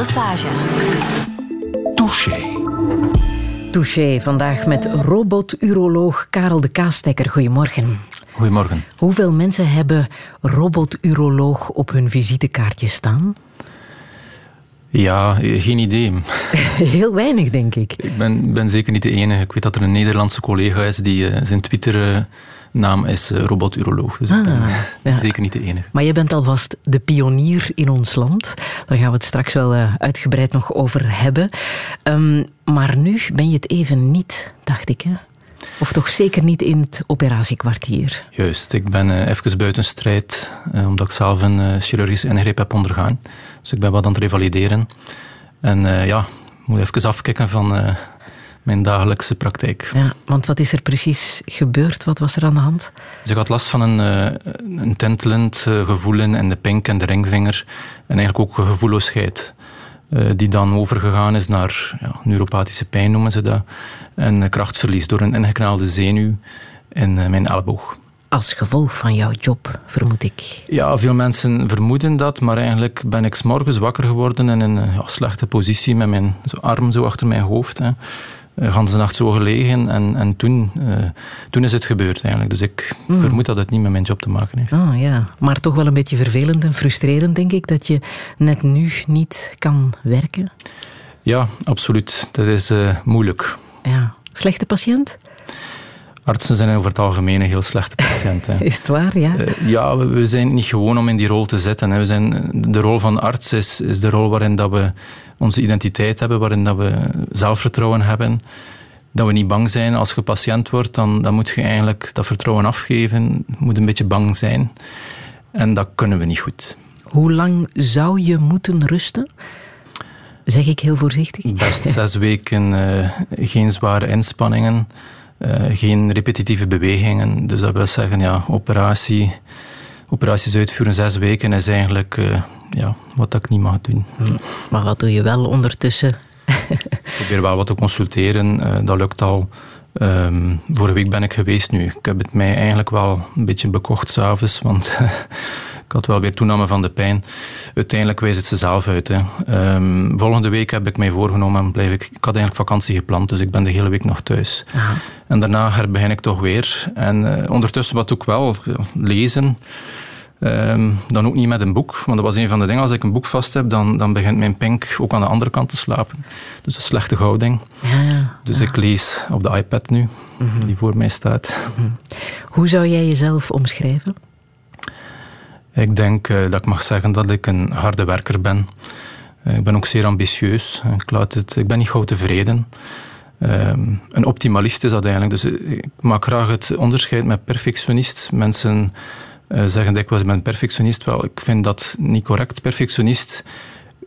Lesage. Touché. Touché, vandaag met roboturoloog Karel de Kaastekker. Goedemorgen. Goedemorgen. Hoeveel mensen hebben roboturoloog op hun visitekaartje staan? Ja, geen idee. Heel weinig, denk ik. Ik ben, ben zeker niet de enige. Ik weet dat er een Nederlandse collega is die uh, zijn Twitter-naam is uh, roboturoloog. Dus ik ben Ah, uh, ja. zeker niet de enige. Maar je bent alvast de pionier in ons land. Daar gaan we het straks wel eh, uitgebreid nog over hebben. Ehm, maar nu ben je het even niet, dacht ik. Hè? Of toch zeker niet in het operatiekwartier. Juist, ik ben uh, even buiten strijd, uh, omdat ik zelf een uh, chirurgische ingreep heb ondergaan. Dus ik ben wat aan het revalideren. En ja, moet even afkicken van mijn dagelijkse praktijk. Ja, want wat is er precies gebeurd? Wat was er aan de hand? Ik had last van een, uh, een tintelend gevoel in de pink en de ringvinger. En eigenlijk ook gevoelloosheid. Uh, die dan overgegaan is naar ja, neuropathische pijn, noemen ze dat. En krachtverlies door een ingeknaalde zenuw in mijn elleboog. Als gevolg van jouw job, vermoed ik. Ja, veel mensen vermoeden dat, maar eigenlijk ben ik s'morgens wakker geworden in een ja, slechte positie met mijn arm zo achter mijn hoofd. Hè. Uh, ganse nacht zo gelegen en, en toen, uh, toen is het gebeurd eigenlijk. Dus ik mm. vermoed dat het niet met mijn job te maken heeft. Oh ja, maar toch wel een beetje vervelend en frustrerend denk ik dat je net nu niet kan werken. Ja, absoluut. Dat is uh, moeilijk. Ja. Slechte patiënt? Artsen zijn over het algemeen een heel slechte patiënt. Hè. Is het waar, ja? Ja, we, we, zijn niet gewoon om in die rol te zitten. Hè. We zijn, de rol van arts is, is de rol waarin dat we onze identiteit hebben, waarin dat we zelfvertrouwen hebben. Dat we niet bang zijn. Als je patiënt wordt, dan, dan moet je eigenlijk dat vertrouwen afgeven. Je moet een beetje bang zijn. En dat kunnen we niet goed. Hoe lang zou je moeten rusten? Zeg ik heel voorzichtig. Best zes weken, uh, geen zware inspanningen. Uh, geen repetitieve bewegingen. Dus dat wil zeggen, ja, operatie, operaties uitvoeren zes weken is eigenlijk uh, ja, wat ik niet mag doen. Hm. Maar wat doe je wel ondertussen? ik probeer wel wat te consulteren, uh, dat lukt al. Um, vorige week ben ik geweest nu. Ik heb het mij eigenlijk wel een beetje bekocht s'avonds, want ik had wel weer toename van de pijn. Uiteindelijk wijst het ze zelf uit. Hè. Um, volgende week heb ik mij voorgenomen, blijf ik, ik had eigenlijk vakantie gepland, dus ik ben de hele week nog thuis. Aha. En daarna herbegin ik toch weer. En uh, ondertussen wat ik wel? Lezen. Um, dan ook niet met een boek, want dat was een van de dingen. Als ik een boek vast heb, dan, dan begint mijn pink ook aan de andere kant te slapen. Dus een slechte houding. Ja, ja. Dus ja. ik lees op de iPad nu, Mhm. die voor mij staat. Mm-hmm. Hoe zou jij jezelf omschrijven? Ik denk uh, dat ik mag zeggen dat ik een harde werker ben. Uh, ik ben ook zeer ambitieus. Ik, laat het, ik ben niet gauw tevreden. Um, een optimalist is dat eigenlijk. Dus ik maak graag het onderscheid met perfectionist. Mensen uh, zeggen dikwijls, ik ben perfectionist. Wel, ik vind dat niet correct. Perfectionist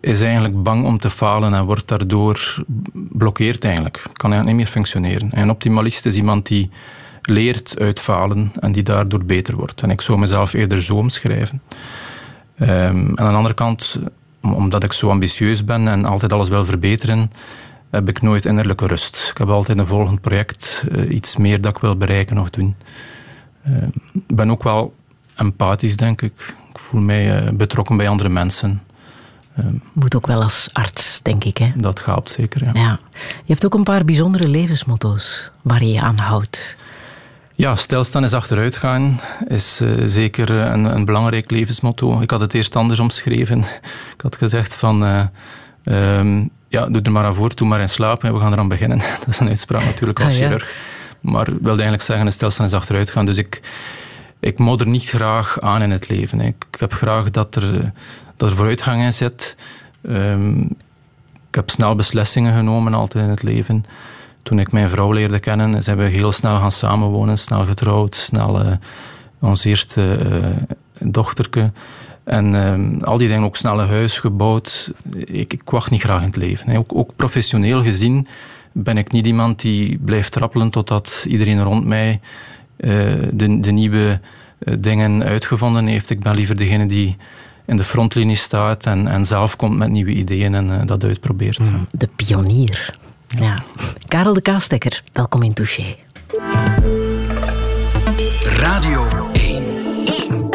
is eigenlijk bang om te falen en wordt daardoor blokkeerd eigenlijk. Kan eigenlijk niet meer functioneren. En een optimalist is iemand die leert uit falen en die daardoor beter wordt. En ik zou mezelf eerder zo omschrijven. Um, en aan de andere kant, omdat ik zo ambitieus ben en altijd alles wil verbeteren, heb ik nooit innerlijke rust. Ik heb altijd een volgend project, uh, iets meer dat ik wil bereiken of doen. Uh, ik ben ook wel empathisch, denk ik. Ik voel mij uh, betrokken bij andere mensen. Um, Moet ook wel als arts, denk ik. Hè? Dat helpt zeker, ja. ja. Je hebt ook een paar bijzondere levensmotto's waar je je aan houdt. Ja, stilstaan is achteruit gaan is uh, zeker een, een, belangrijk levensmotto. Ik had het eerst anders omschreven. Ik had gezegd van... Uh, um, ja, doe er maar aan voor, doe maar in slaap en we gaan eraan beginnen. Dat is een uitspraak natuurlijk als ah, ja. chirurg. Maar ik wilde eigenlijk zeggen, stilstaan is achteruit gaan. Dus ik, ik modder niet graag aan in het leven. Ik, heb graag dat er, dat er vooruitgang in zit. Um, ik heb snel beslissingen genomen altijd in het leven. Toen ik mijn vrouw leerde kennen, zijn we heel snel gaan samenwonen, snel getrouwd, snel uh, ons eerste uh, dochterke. En uh, al die dingen, ook snel een huis gebouwd. Ik, ik wacht niet graag in het leven. Ook, professioneel gezien ben ik niet iemand die blijft trappelen totdat iedereen rond mij de, de, nieuwe uh, dingen uitgevonden heeft. Ik ben liever degene die in de frontlinie staat en, en zelf komt met nieuwe ideeën en uh, dat uitprobeert. Mm, de pionier. Ja. ja. Karel de Kaastekker, welkom in Touché. Radio 1. 1.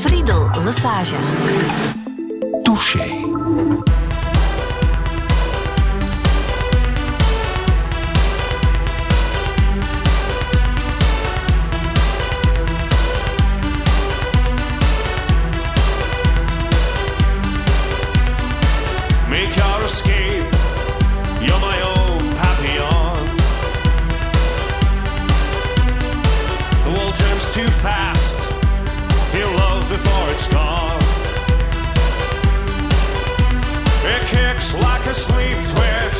Friedel Lesage. Touché. make your escape. You're my own papillon. The world turns too fast. Feel love before it's gone. It kicks like a sleep twist.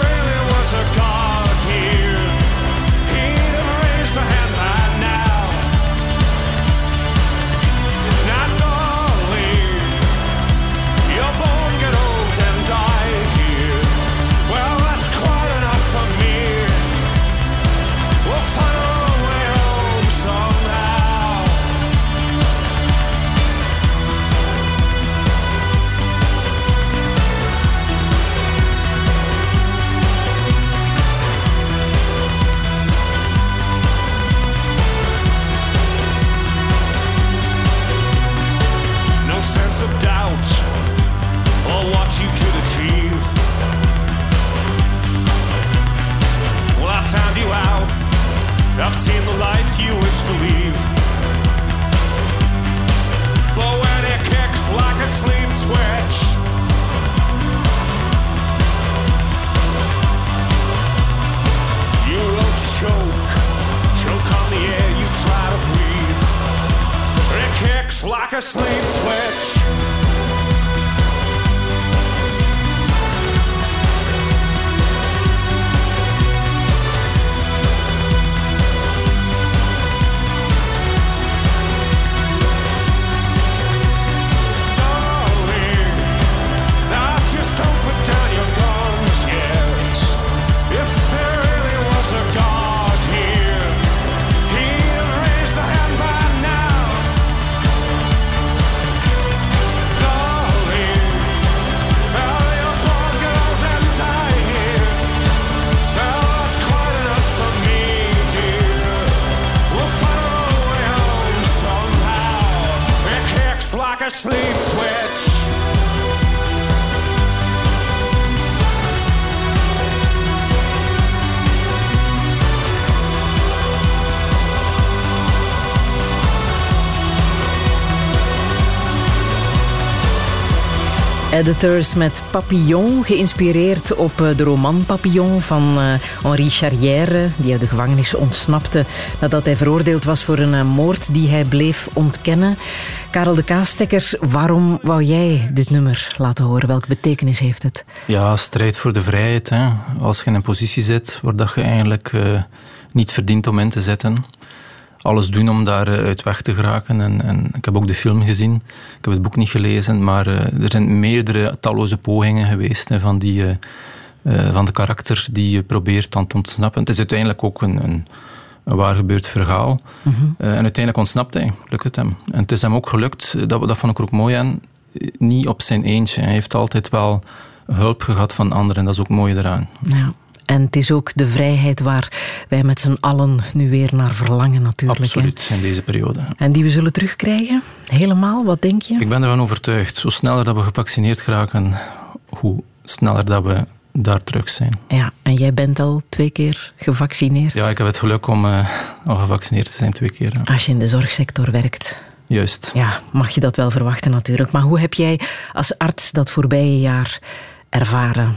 Editors met Papillon, geïnspireerd op eh, de roman Papillon van uh, Henri Charrière, die uit de gevangenis ontsnapte nadat hij veroordeeld was voor een uh, moord die hij bleef ontkennen. Karel de Kaastekker, waarom wou jij dit nummer laten horen? Welke betekenis heeft het? Ja, strijd voor de vrijheid. Hè. Als je in een positie zit waar dat je eigenlijk niet verdient om in te zetten alles doen om daar eh, uit weg te geraken. En, en, ik heb ook de film gezien. Ik heb het boek niet gelezen, maar uh, er zijn meerdere talloze pogingen geweest hè, van, die, uh, van de karakter die probeert dan te ontsnappen. Het is uiteindelijk ook een, een, een waar gebeurd verhaal. Mm -hmm. en uiteindelijk ontsnapt hij, lukt het hem. En het is hem ook gelukt, dat, dat vond ik ook mooi aan, niet op zijn eentje. Hij heeft altijd wel hulp gehad van anderen en dat is ook mooi eraan. Ja. En het is ook de vrijheid waar wij met z'n allen nu weer naar verlangen natuurlijk. Absoluut, in deze periode. En die we zullen terugkrijgen? Helemaal, wat denk je? Ik ben ervan overtuigd. Hoe sneller dat we gevaccineerd geraken, hoe sneller dat we daar terug zijn. Ja, en jij bent al twee keer gevaccineerd? Ja, ik heb het geluk om uh, al gevaccineerd te zijn twee keer. Als je in de zorgsector werkt. Juist. Ja, mag je dat wel verwachten natuurlijk. Maar hoe heb jij als arts dat voorbije jaar ervaren?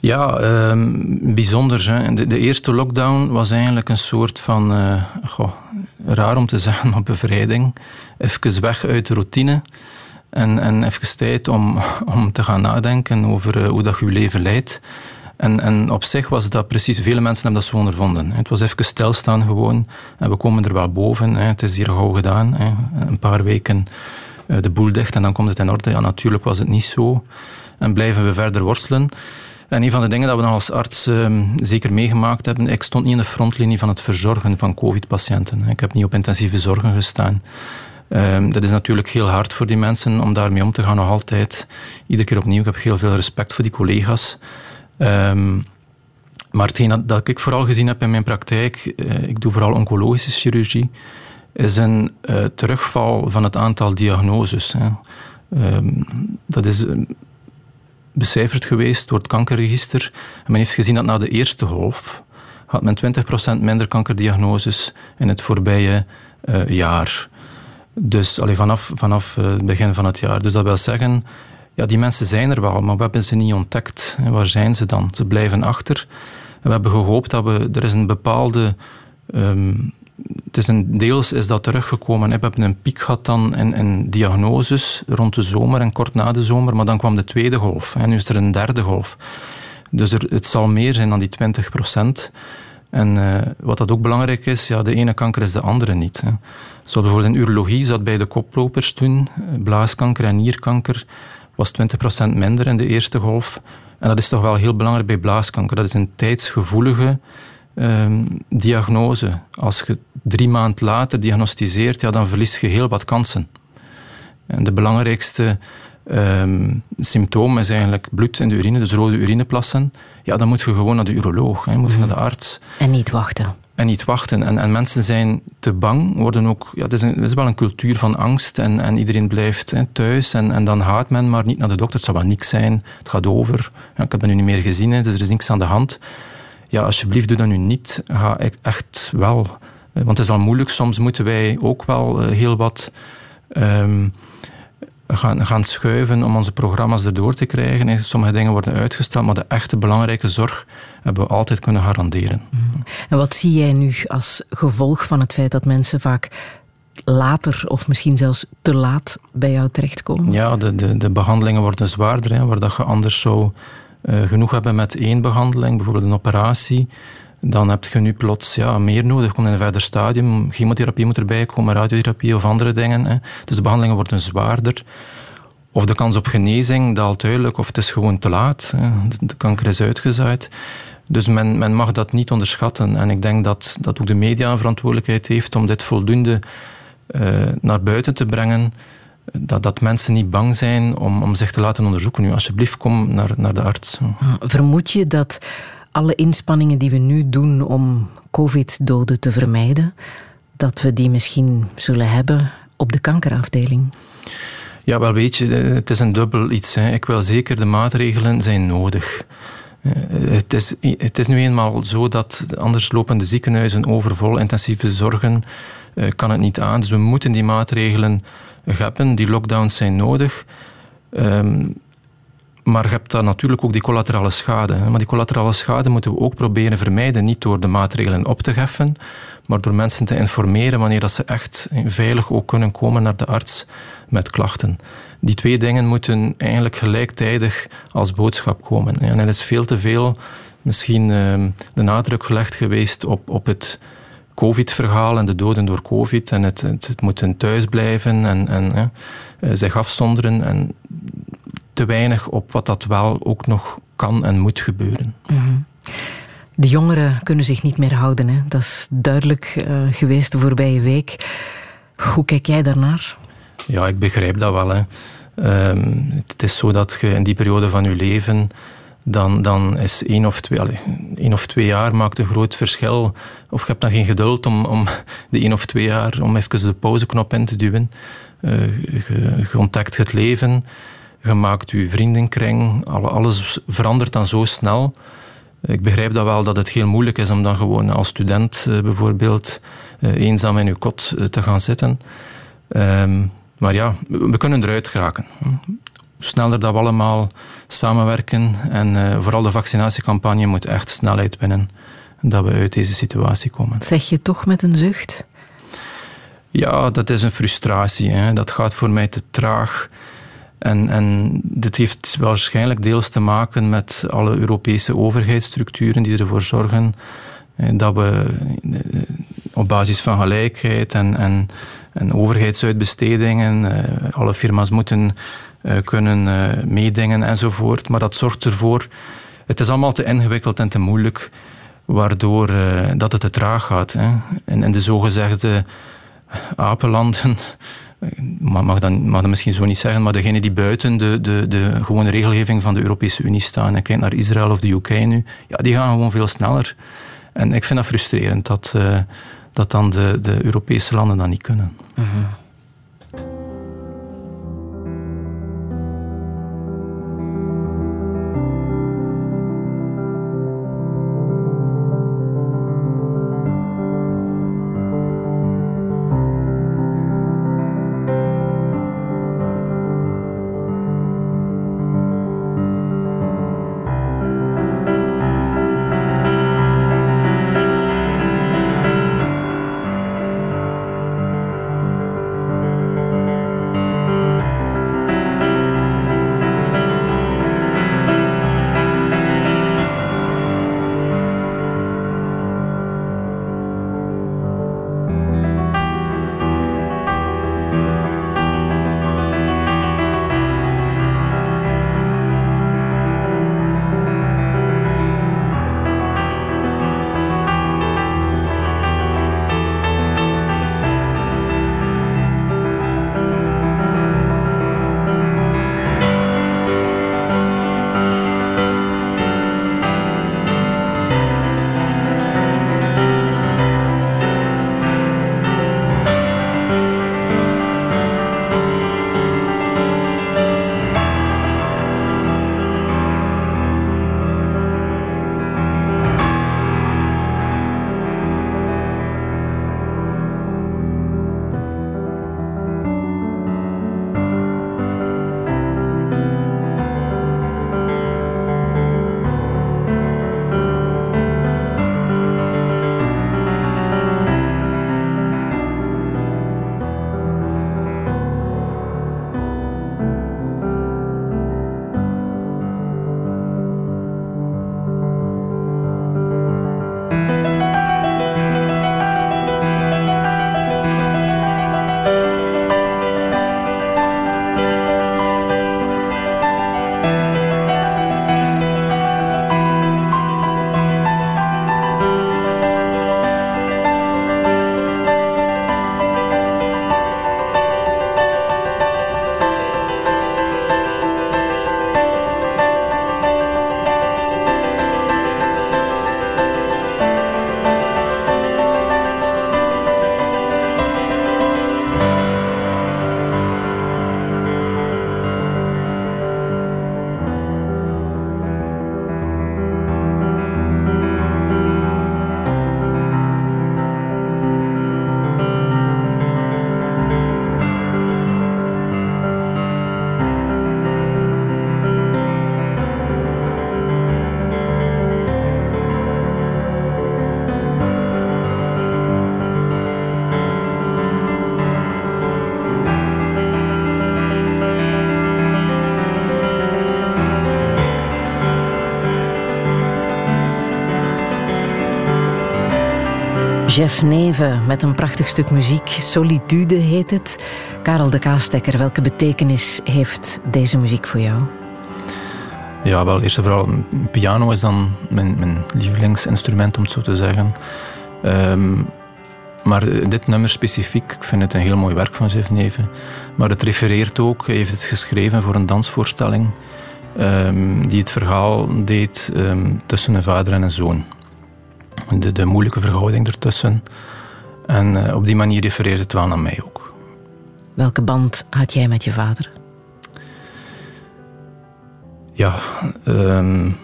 Ja, ehm, bijzonder. Hè. De, de, eerste lockdown was eigenlijk een soort van, uh, goh, raar om te zeggen, maar bevrijding. Even weg uit de routine. En, en even tijd om, om te gaan nadenken over hoe dat je je leven leidt. En, en op zich was dat precies, vele mensen hebben dat zo ondervonden. Het was even stilstaan gewoon. En we komen er wel boven. Het is hier gauw gedaan. Een paar weken eh, de boel dicht en dan komt het in orde. Ja, natuurlijk was het niet zo. En blijven we verder worstelen. En een van de dingen dat we dan als arts ehm, zeker meegemaakt hebben, ik stond niet in de frontlinie van het verzorgen van covid-patiënten. Ik heb niet op intensieve zorgen gestaan. Um, dat is natuurlijk heel hard voor die mensen om daarmee om te gaan nog altijd. Iedere keer opnieuw. Ik heb heel veel respect voor die collega's. Um, maar hetgeen dat, ik vooral gezien heb in mijn praktijk, uh, ik doe vooral oncologische chirurgie, is een uh, terugval van het aantal diagnoses. Hè. Dat is becijferd geweest door het kankerregister. En men heeft gezien dat na de eerste golf had men 20% minder kankerdiagnoses in het voorbije jaar. Dus allee, vanaf, vanaf het begin van het jaar. Dus dat wil zeggen, ja, die mensen zijn er wel, maar we hebben ze niet ontdekt. En waar zijn ze dan? Ze blijven achter. En we hebben gehoopt dat we... Er is een bepaalde... Um, het is een, deels is dat teruggekomen. We hebben een piek gehad dan in, in, diagnoses rond de zomer en kort na de zomer, maar dan kwam de tweede golf. En nu is er een derde golf. Dus het zal meer zijn dan die 20 procent. En uh, wat dat ook belangrijk is, ja, de ene kanker is de andere niet. Hè. Zo bijvoorbeeld in urologie zat bij de koplopers toen, eh, blaaskanker en nierkanker, was 20% minder in de eerste golf. En dat is toch wel heel belangrijk bij blaaskanker. Dat is een tijdsgevoelige um, diagnose. Als je drie maanden later diagnosticeert, ja, dan verlies je heel wat kansen. En de belangrijkste um, symptoom is eigenlijk bloed in de urine, dus rode urineplassen. Ja, dan moet je gewoon naar de uroloog, hè, moet je naar de arts. En niet wachten en niet wachten. En, en mensen zijn te bang, worden ook, ja, het, is een, is wel een cultuur van angst en, en iedereen blijft hè, thuis en, en dan gaat men maar niet naar de dokter. Het zal wel niks zijn, het gaat over. Ja, ik heb het nu niet meer gezien, hè, dus er is niks aan de hand. Ja, alsjeblieft, doe dat nu niet. Ga echt wel. Want het is al moeilijk, soms moeten wij ook wel eh, heel wat... Um, gaan, gaan schuiven om onze programma's erdoor te krijgen. Sommige dingen worden uitgesteld, maar de echte belangrijke zorg hebben we altijd kunnen garanderen. Mm. En wat zie jij nu als gevolg van het feit dat mensen vaak later of misschien zelfs te laat bij jou terechtkomen? Ja, de, de, de behandelingen worden zwaarder, hè, waar dat je anders zou uh, genoeg hebben met één behandeling, bijvoorbeeld een operatie. Dan heb je nu plots ja, meer nodig, komt in een verder stadium. Chemotherapie moet erbij komen, radiotherapie of andere dingen. Hè. Dus de behandelingen worden zwaarder. Of de kans op genezing daalt duidelijk, of het is gewoon te laat. Hè. De kanker is uitgezaaid. Dus men, men mag dat niet onderschatten. En ik denk dat, dat ook de media een verantwoordelijkheid heeft om dit voldoende uh, naar buiten te brengen. Dat, dat mensen niet bang zijn om, om zich te laten onderzoeken. Nu, alsjeblieft, kom naar, naar de arts. Vermoed je dat alle inspanningen die we nu doen om COVID-doden te vermijden, dat we die misschien zullen hebben op de kankerafdeling? Ja, wel weet je, het is een dubbel iets. Ik wil zeker, de maatregelen zijn nodig. Eh, het is, het is nu eenmaal zo dat anders lopende ziekenhuizen overvol, intensieve zorgen, eh, kan het niet aan. Dus we moeten die maatregelen hebben. Die lockdowns zijn nodig. Ehm, maar je hebt dan natuurlijk ook die collaterale schade. Maar die collaterale schade moeten we ook proberen vermijden. Niet door de maatregelen op te heffen, maar door mensen te informeren wanneer dat ze echt veilig ook kunnen komen naar de arts met klachten. Die twee dingen moeten eigenlijk gelijktijdig als boodschap komen. En er is veel te veel misschien ehm, de nadruk gelegd geweest op, op het COVID-verhaal en de doden door COVID. En het, het, het moeten thuis blijven en, en eh, zich afzonderen. En te weinig op wat dat wel ook nog kan en moet gebeuren. Mhm. De jongeren kunnen zich niet meer houden. Hè? Dat is duidelijk uh, geweest de voorbije week. Hoe kijk jij daarnaar? Ja, ik begrijp dat wel. Hè. Um, het is zo dat je in die periode van je leven dan, dan is één of, twee, allez, één of twee jaar maakt een groot verschil. Of je hebt dan geen geduld om, om de één of twee jaar om even de pauzeknop in te duwen. Uh, je, je ontdekt het leven je maakt je vriendenkring, alles verandert dan zo snel. Ik begrijp dat wel dat het heel moeilijk is om dan gewoon als student eh, bijvoorbeeld eh, eenzaam in je kot eh, te gaan zitten. Ehm, maar ja, we kunnen eruit geraken. sneller dat we allemaal samenwerken. En vooral de vaccinatiecampagne moet echt snelheid winnen. Dat we uit deze situatie komen. Zeg je toch met een zucht? Ja, dat is een frustratie. Hè. Dat gaat voor mij te traag. En, en dit heeft waarschijnlijk deels te maken met alle Europese overheidsstructuren die ervoor zorgen eh, dat we eh, op basis van gelijkheid en, en, en overheidsuitbestedingen, eh, alle firma's moeten kunnen meedingen enzovoort. Maar dat zorgt ervoor, het is allemaal te ingewikkeld en te moeilijk, waardoor dat het te traag gaat. En in de zogezegde apenlanden mag, mag, dan, mag misschien zo niet zeggen, maar degenen die buiten de, de, de gewone regelgeving van de Europese Unie staan, en kijk naar Israël of de UK nu, ja, die gaan gewoon veel sneller. En ik vind dat frustrerend dat, uh, dat dan de, de Europese landen dat niet kunnen. -hmm. Jeff Neven met een prachtig stuk muziek. Solitude heet het. Karel de Kaastekker, welke betekenis heeft deze muziek voor jou? Ja, wel, eerst en vooral, piano is dan mijn, mijn lievelingsinstrument, om het zo te zeggen. Um, maar dit nummer specifiek, ik vind het een heel mooi werk van Jeff Neven. Maar het refereert ook, hij heeft het geschreven voor een dansvoorstelling um, die het verhaal deed um, tussen een vader en een zoon de, de moeilijke verhouding ertussen. En uh, op die manier refereert het wel naar mij ook. Welke band had jij met je vader? Ja, um,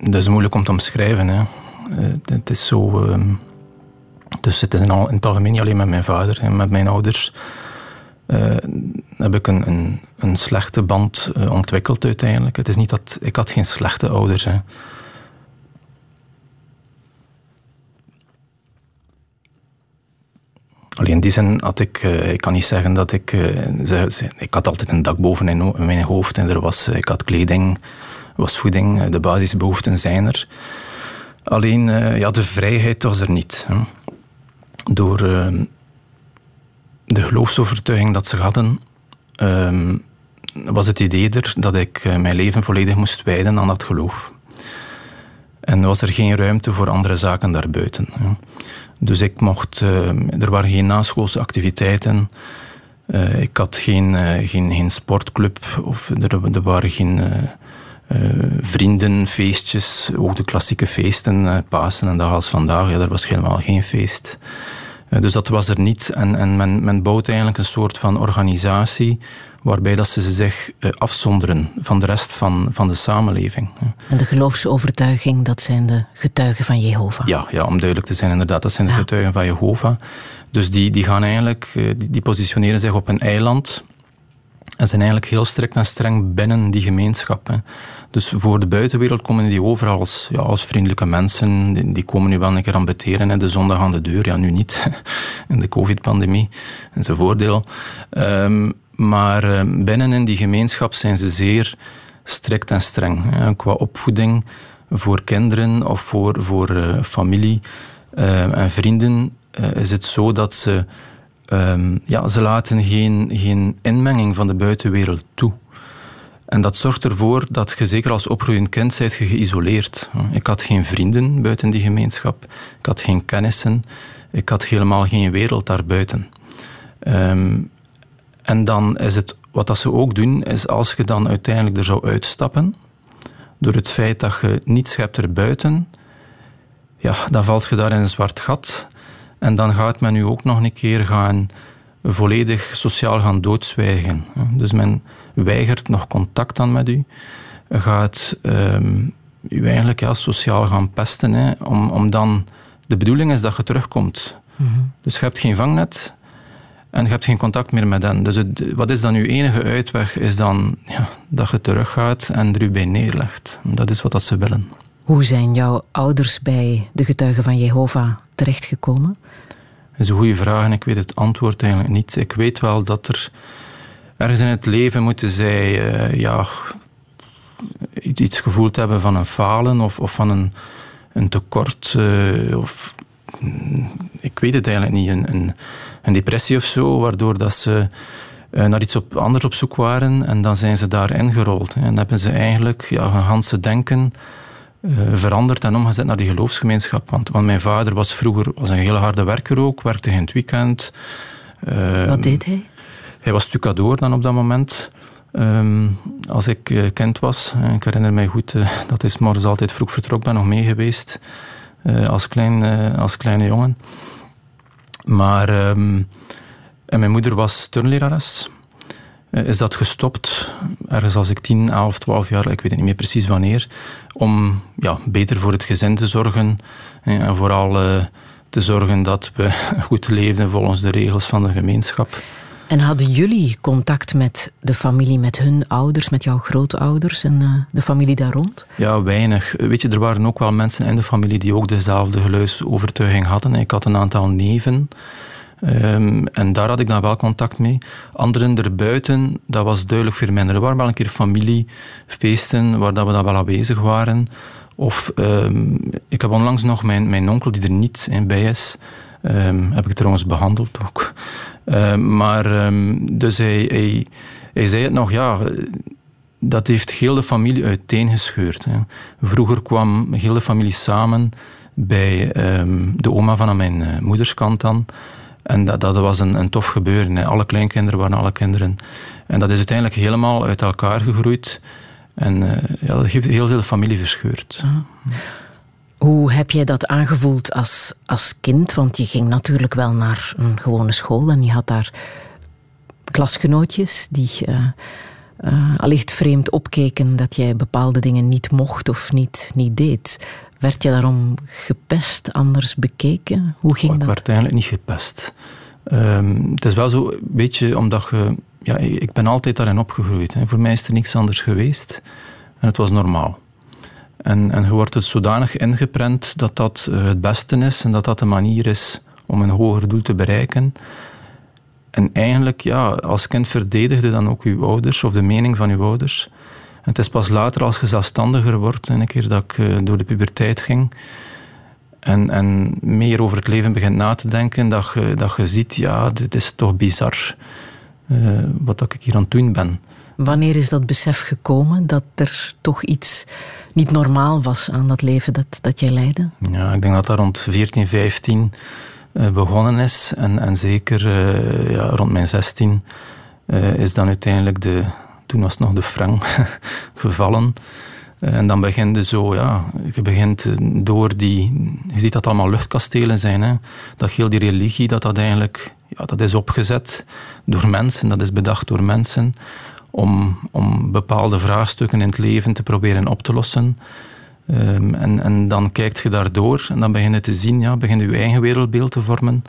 dat is moeilijk om te omschrijven. Hè. Uh, het is zo. Um, dus het is in, al, in, het algemeen niet alleen met mijn vader en met mijn ouders. Uh, heb ik een, een, een slechte band uh, ontwikkeld uiteindelijk. Het is niet dat ik had geen slechte ouders. Hè. Alleen in die zin had ik, uh, ik kan niet zeggen dat ik, ze, ik had altijd een dak boven in, mijn hoofd en er was, ik had kleding, was voeding, de basisbehoeften zijn er. Alleen ja, de vrijheid was er niet. Hè. Door ehm, de geloofsovertuiging dat ze hadden, um, was het idee er dat ik mijn leven volledig moest wijden aan dat geloof. En was er geen ruimte voor andere zaken daarbuiten. Ja. Dus ik mocht, uh, er waren geen naschoolse activiteiten. Uh, ik had geen, geen, geen sportclub of er, er waren geen vrienden, feestjes, ook de klassieke feesten, Pasen en dag als vandaag. Ja, er was helemaal geen feest. Eh, dus dat was er niet. En, en men, men bouwt eigenlijk een soort van organisatie waarbij dat ze zich eh, afzonderen van de rest van, van de samenleving. En de geloofsovertuiging, dat zijn de getuigen van Jehovah? Ja, ja om duidelijk te zijn, inderdaad, dat zijn de getuigen van Jehovah. Dus die, die gaan eigenlijk, eh, die, die positioneren zich op een eiland en zijn eigenlijk heel strikt en streng binnen die gemeenschap. Dus voor de buitenwereld komen die overal als, ja, als vriendelijke mensen. Die, die komen nu wel een keer aan beteren, de zondag aan de deur. Ja, nu niet, in de covid-pandemie. Dat is een voordeel. Um, maar uh, binnen in die gemeenschap zijn ze zeer strikt en streng. Qua opvoeding voor kinderen of voor, voor uh, familie uh, en vrienden uh, is het zo dat ze... Um, ja, ze laten geen, geen inmenging van de buitenwereld toe. En dat zorgt ervoor dat je zeker als opgroeiend kind bent geïsoleerd. Ik had geen vrienden buiten die gemeenschap. Ik had geen kennissen. Ik had helemaal geen wereld daarbuiten. Um, en dan is het, wat dat ze ook doen, is als je dan uiteindelijk er zou uitstappen, door het feit dat je niets hebt erbuiten, ja, dan valt je daar in een zwart gat. En dan gaat men nu ook nog een keer gaan volledig sociaal gaan doodzwijgen. Dus men weigert nog contact aan met u, gaat um, u eigenlijk ja, sociaal gaan pesten, hè, om, om dan... De bedoeling is dat je terugkomt. Mm -hmm. Dus je hebt geen vangnet en je hebt geen contact meer met hen. Dus het, wat is dan uw enige uitweg? Is dan ja, dat je teruggaat en er u bij neerlegt. Dat is wat dat ze willen. Hoe zijn jouw ouders bij de getuigen van Jehovah terechtgekomen? Dat is een goede vraag en ik weet het antwoord eigenlijk niet. Ik weet wel dat er ergens in het leven moeten zij uh, ja, iets gevoeld hebben van een falen of, of van een, een tekort. Uh, of, ik weet het eigenlijk niet. Een, een, een depressie of zo, waardoor dat ze uh, naar iets op, anders op zoek waren en dan zijn ze daarin gerold. En hebben ze eigenlijk ja, hun ganse denken veranderd en omgezet naar die geloofsgemeenschap. Want, want, mijn vader was vroeger was een hele harde werker ook, werkte in het weekend. Wat deed hij? Hij was stucadoor dan op dat moment. Um, als ik uh, kind was, ik herinner mij goed dat hij morgens altijd vroeg vertrok, ben nog mee geweest als, klein, als kleine jongen. Maar um, en mijn moeder was turnlerares. is dat gestopt, ergens als ik 10, 11, 12 jaar, ik weet niet meer precies wanneer, om ja, beter voor het gezin te zorgen en vooral te zorgen dat we goed leefden volgens de regels van de gemeenschap. En hadden jullie contact met de familie, met hun ouders, met jouw grootouders en uh, de familie daar rond? Ja, weinig. Weet je, er waren ook wel mensen in de familie die ook dezelfde geluidsovertuiging hadden. Ik had een aantal neven. Um, en daar had ik dan wel contact mee. Anderen erbuiten, dat was duidelijk veel minder. Er waren wel een keer familiefeesten waar dat we dan wel aanwezig waren. Of um, ik heb onlangs nog mijn, mijn onkel, die er niet in bij is, um, heb ik trouwens behandeld ook. Uh, maar um, dus hij, hij, zei het nog, ja, dat heeft heel de familie uiteengescheurd. Hè. Vroeger kwam heel de familie samen bij de oma van mijn uh, moederskant dan. En dat, dat was een, een tof gebeuren. Hè. Alle kleinkinderen waren alle kinderen. En dat is uiteindelijk helemaal uit elkaar gegroeid. En uh, ja, dat heeft heel veel familie verscheurd. Uh -huh. Hoe heb jij dat aangevoeld als, als kind? Want je ging natuurlijk wel naar een gewone school en je had daar klasgenootjes die uh, uh, allicht vreemd opkeken dat jij bepaalde dingen niet mocht of niet, niet deed. Werd je daarom gepest, anders bekeken? Hoe ging oh, dat? Ik werd eigenlijk niet gepest. Um, het is wel zo, weet je, omdat je ja, ik ben altijd daarin opgegroeid. Hè. Voor mij is er niks anders geweest en het was normaal. En, en je wordt het zodanig ingeprent dat dat eh, het beste is en dat dat de manier is om een hoger doel te bereiken. En eigenlijk, ja, als kind verdedigde dan ook uw ouders of de mening van uw ouders. En het is pas later, als je zelfstandiger wordt, een keer dat ik uh, door de puberteit ging en, en meer over het leven begint na te denken, dat je, dat je ziet, ja, dit is toch bizar uh, wat ik hier aan het doen ben. Wanneer is dat besef gekomen dat er toch iets niet normaal was aan dat leven dat, dat jij leidde? Ja, ik denk dat dat rond 14, 15 uh, begonnen is. En, en zeker uh, ja, rond mijn 16 uh, is dan uiteindelijk de, toen was het nog de frank gevallen. En dan begint je zo, ja, je begint door die, je ziet dat allemaal luchtkastelen zijn. Hè? Dat heel die religie, dat dat eigenlijk, ja, dat is opgezet door mensen, dat is bedacht door mensen om, om bepaalde vraagstukken in het leven te proberen op te lossen. Um, en, en dan kijkt je daardoor en dan begin je te zien, ja, begin je je eigen wereldbeeld te vormen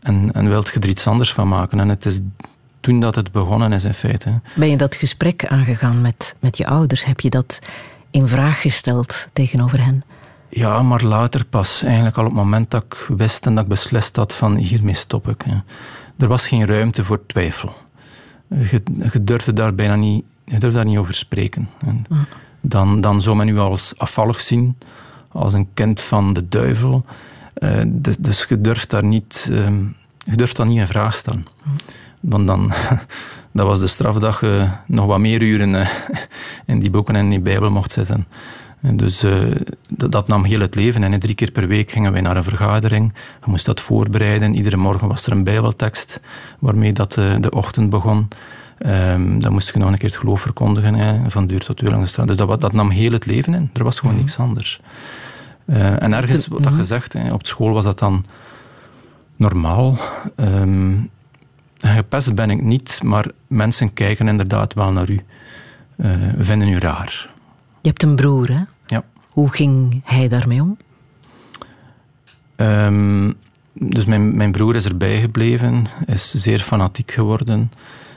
en, en wilt je er iets anders van maken. En het is toen dat het begonnen is in feite. Ben je dat gesprek aangegaan met, met je ouders? Heb je dat in vraag gesteld tegenover hen? Ja, maar later pas. Eigenlijk al op het moment dat ik wist en dat ik beslist had van hiermee stop ik. Hè. Er was geen ruimte voor twijfel. Je, je durfde daar bijna niet, je durfde daar niet over spreken. En dan, dan zou men u als afvallig zien, als een kind van de duivel. Uh, dus je durft daar niet, je durft dat niet in vraag stellen. Dan, dan, dat was de straf dat je nog wat meer uren uh, in die boeken en in die Bijbel mocht zitten. En dus dat, dat, nam heel het leven. En drie keer per week gingen wij naar een vergadering. Je moest dat voorbereiden. Iedere morgen was er een Bijbeltekst waarmee dat, de ochtend begon. Um, dan moest je nog een keer het geloof verkondigen, hè, van duur tot uur langs de straat. Dus dat, dat, nam heel het leven in. Er was gewoon niks anders. Uh, en ergens, wat dat gezegd, hè, op school was dat dan normaal. Um, gepest ben ik niet, maar mensen kijken inderdaad wel naar u. Uh, vinden u raar. Je hebt een broer, hè? Hoe ging hij daarmee om? Um, dus mijn, mijn broer is erbij gebleven, is zeer fanatiek geworden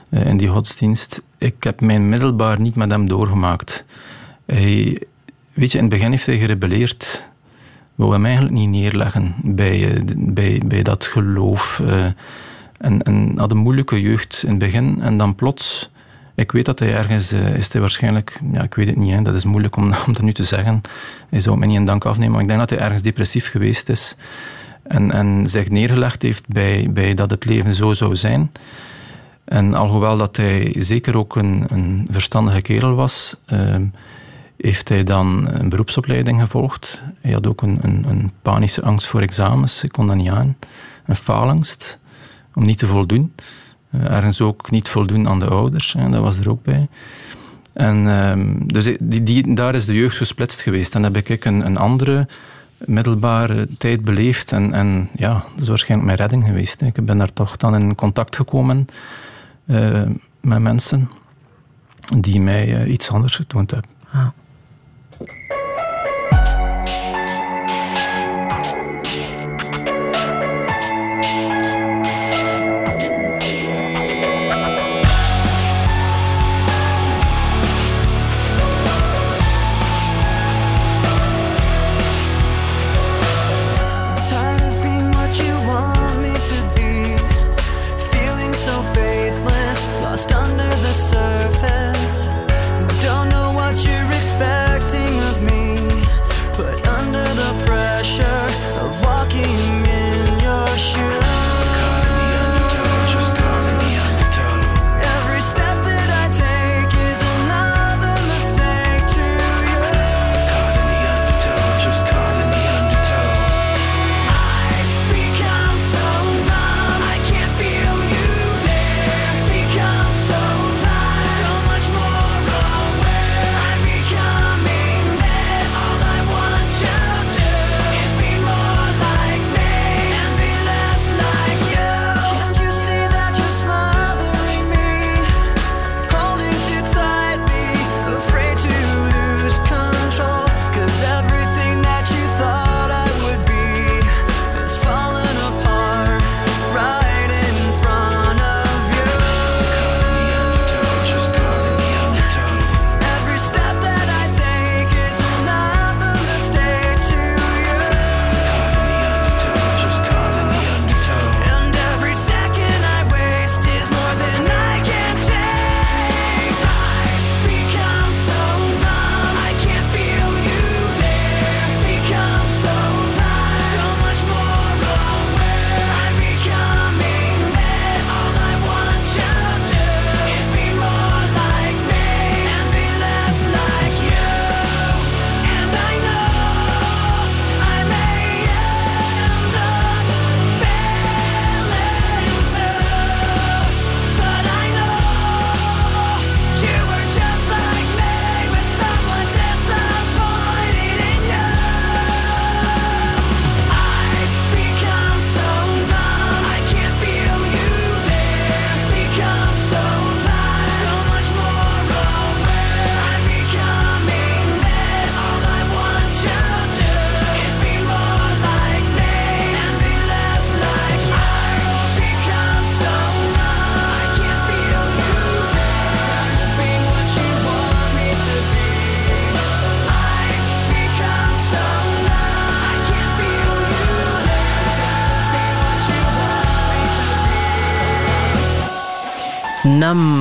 uh, in die godsdienst. Ik heb mijn middelbaar niet met hem doorgemaakt. Hij, weet je, in het begin heeft hij gerebelleerd. Wou hem eigenlijk niet neerleggen bij, uh, bij, bij dat geloof. Uh, en, en had een moeilijke jeugd in het begin. En dan plots... Ik weet dat hij ergens is hij waarschijnlijk... Ja, ik weet het niet, hè, dat is moeilijk om, om dat nu te zeggen. Hij zou me niet een dank afnemen, maar ik denk dat hij ergens depressief geweest is. En, en zich neergelegd heeft bij, bij dat het leven zo zou zijn. En alhoewel dat hij zeker ook een, een verstandige kerel was, uh, heeft hij dan een beroepsopleiding gevolgd. Hij had ook een, een, een, panische angst voor examens, ik kon dat niet aan. Een faalangst, om niet te voldoen. Uh, ergens ook niet voldoen aan de ouders, hè, dat was er ook bij. En uh, dus die, daar is de jeugd gesplitst geweest. Dan heb ik een, een andere middelbare tijd beleefd. En, en ja, dat is waarschijnlijk mijn redding geweest. Ik ben daar toch dan in contact gekomen uh, met mensen die mij uh, iets anders getoond hebben. Ah.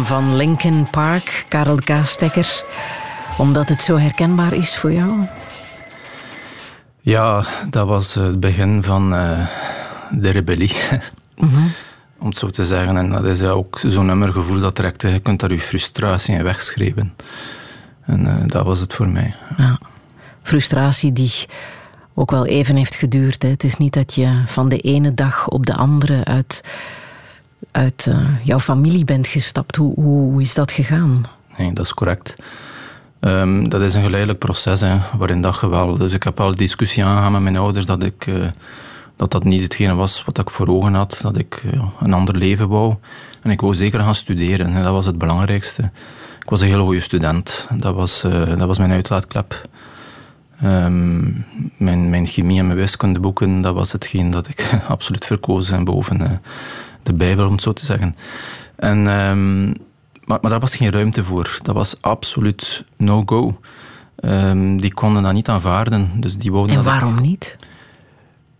Van Linkin Park, Karel Kaastekker. Omdat het zo herkenbaar is voor jou? Ja, dat was het begin van uh, de rebellie. Mhm. Om het zo te zeggen. En dat is ook zo'n nummergevoel dat trekt. Je kunt daar je frustratie in wegschrijven. En uh, dat was het voor mij. Ja. Frustratie die ook wel even heeft geduurd. Hè. Het is niet dat je van de ene dag op de andere uit, uit uh, jouw familie bent gestapt. Hoe, hoe, is dat gegaan? Nee, dat is correct. Um, dat is een geleidelijk proces hè, waarin dat. Dus ik heb al discussie aangegaan met mijn ouders dat ik, uh, dat, dat niet hetgene was wat ik voor ogen had. Dat ik uh, een ander leven wou. En ik wou zeker gaan studeren. En dat was het belangrijkste. Ik was een hele goede student. Dat was, dat was mijn uitlaatklep. Um, mijn, mijn chemie en mijn wiskundeboeken, dat was hetgeen dat ik absoluut verkoos en boven de Bijbel, om het zo te zeggen. En, um, maar, maar daar was geen ruimte voor. Dat was absoluut no-go. Um, die konden dat niet aanvaarden. Dus die en waarom niet?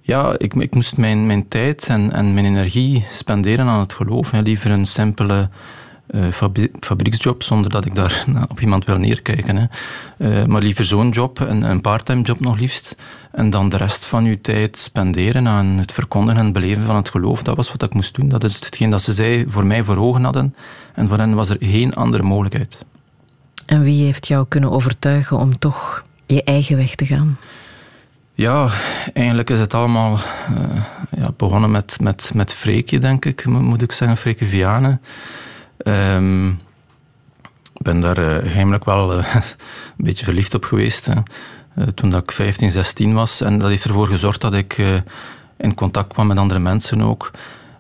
Ja, ik, ik moest mijn, mijn tijd en, en mijn energie spenderen aan het geloof. Hè. Liever een simpele uh, fabrieksjob, zonder dat ik daar op iemand wil neerkijken. Hè. Uh, maar liever zo'n job, een, een parttime job nog liefst. En dan de rest van uw tijd spenderen aan het verkondigen en beleven van het geloof. Dat was wat ik moest doen. Dat is hetgeen dat ze zij voor mij voor ogen hadden. En voor hen was er geen andere mogelijkheid. En wie heeft jou kunnen overtuigen om toch je eigen weg te gaan? Ja, eigenlijk is het allemaal uh, ja, begonnen met, met, met Freekje, denk ik, moet ik zeggen, Freekje Vianen. Um, ik ben daar uh, heimelijk wel uh, een beetje verliefd op geweest. Hè. Uh, toen dat ik 15, 16 was. En dat heeft ervoor gezorgd dat ik in contact kwam met andere mensen ook.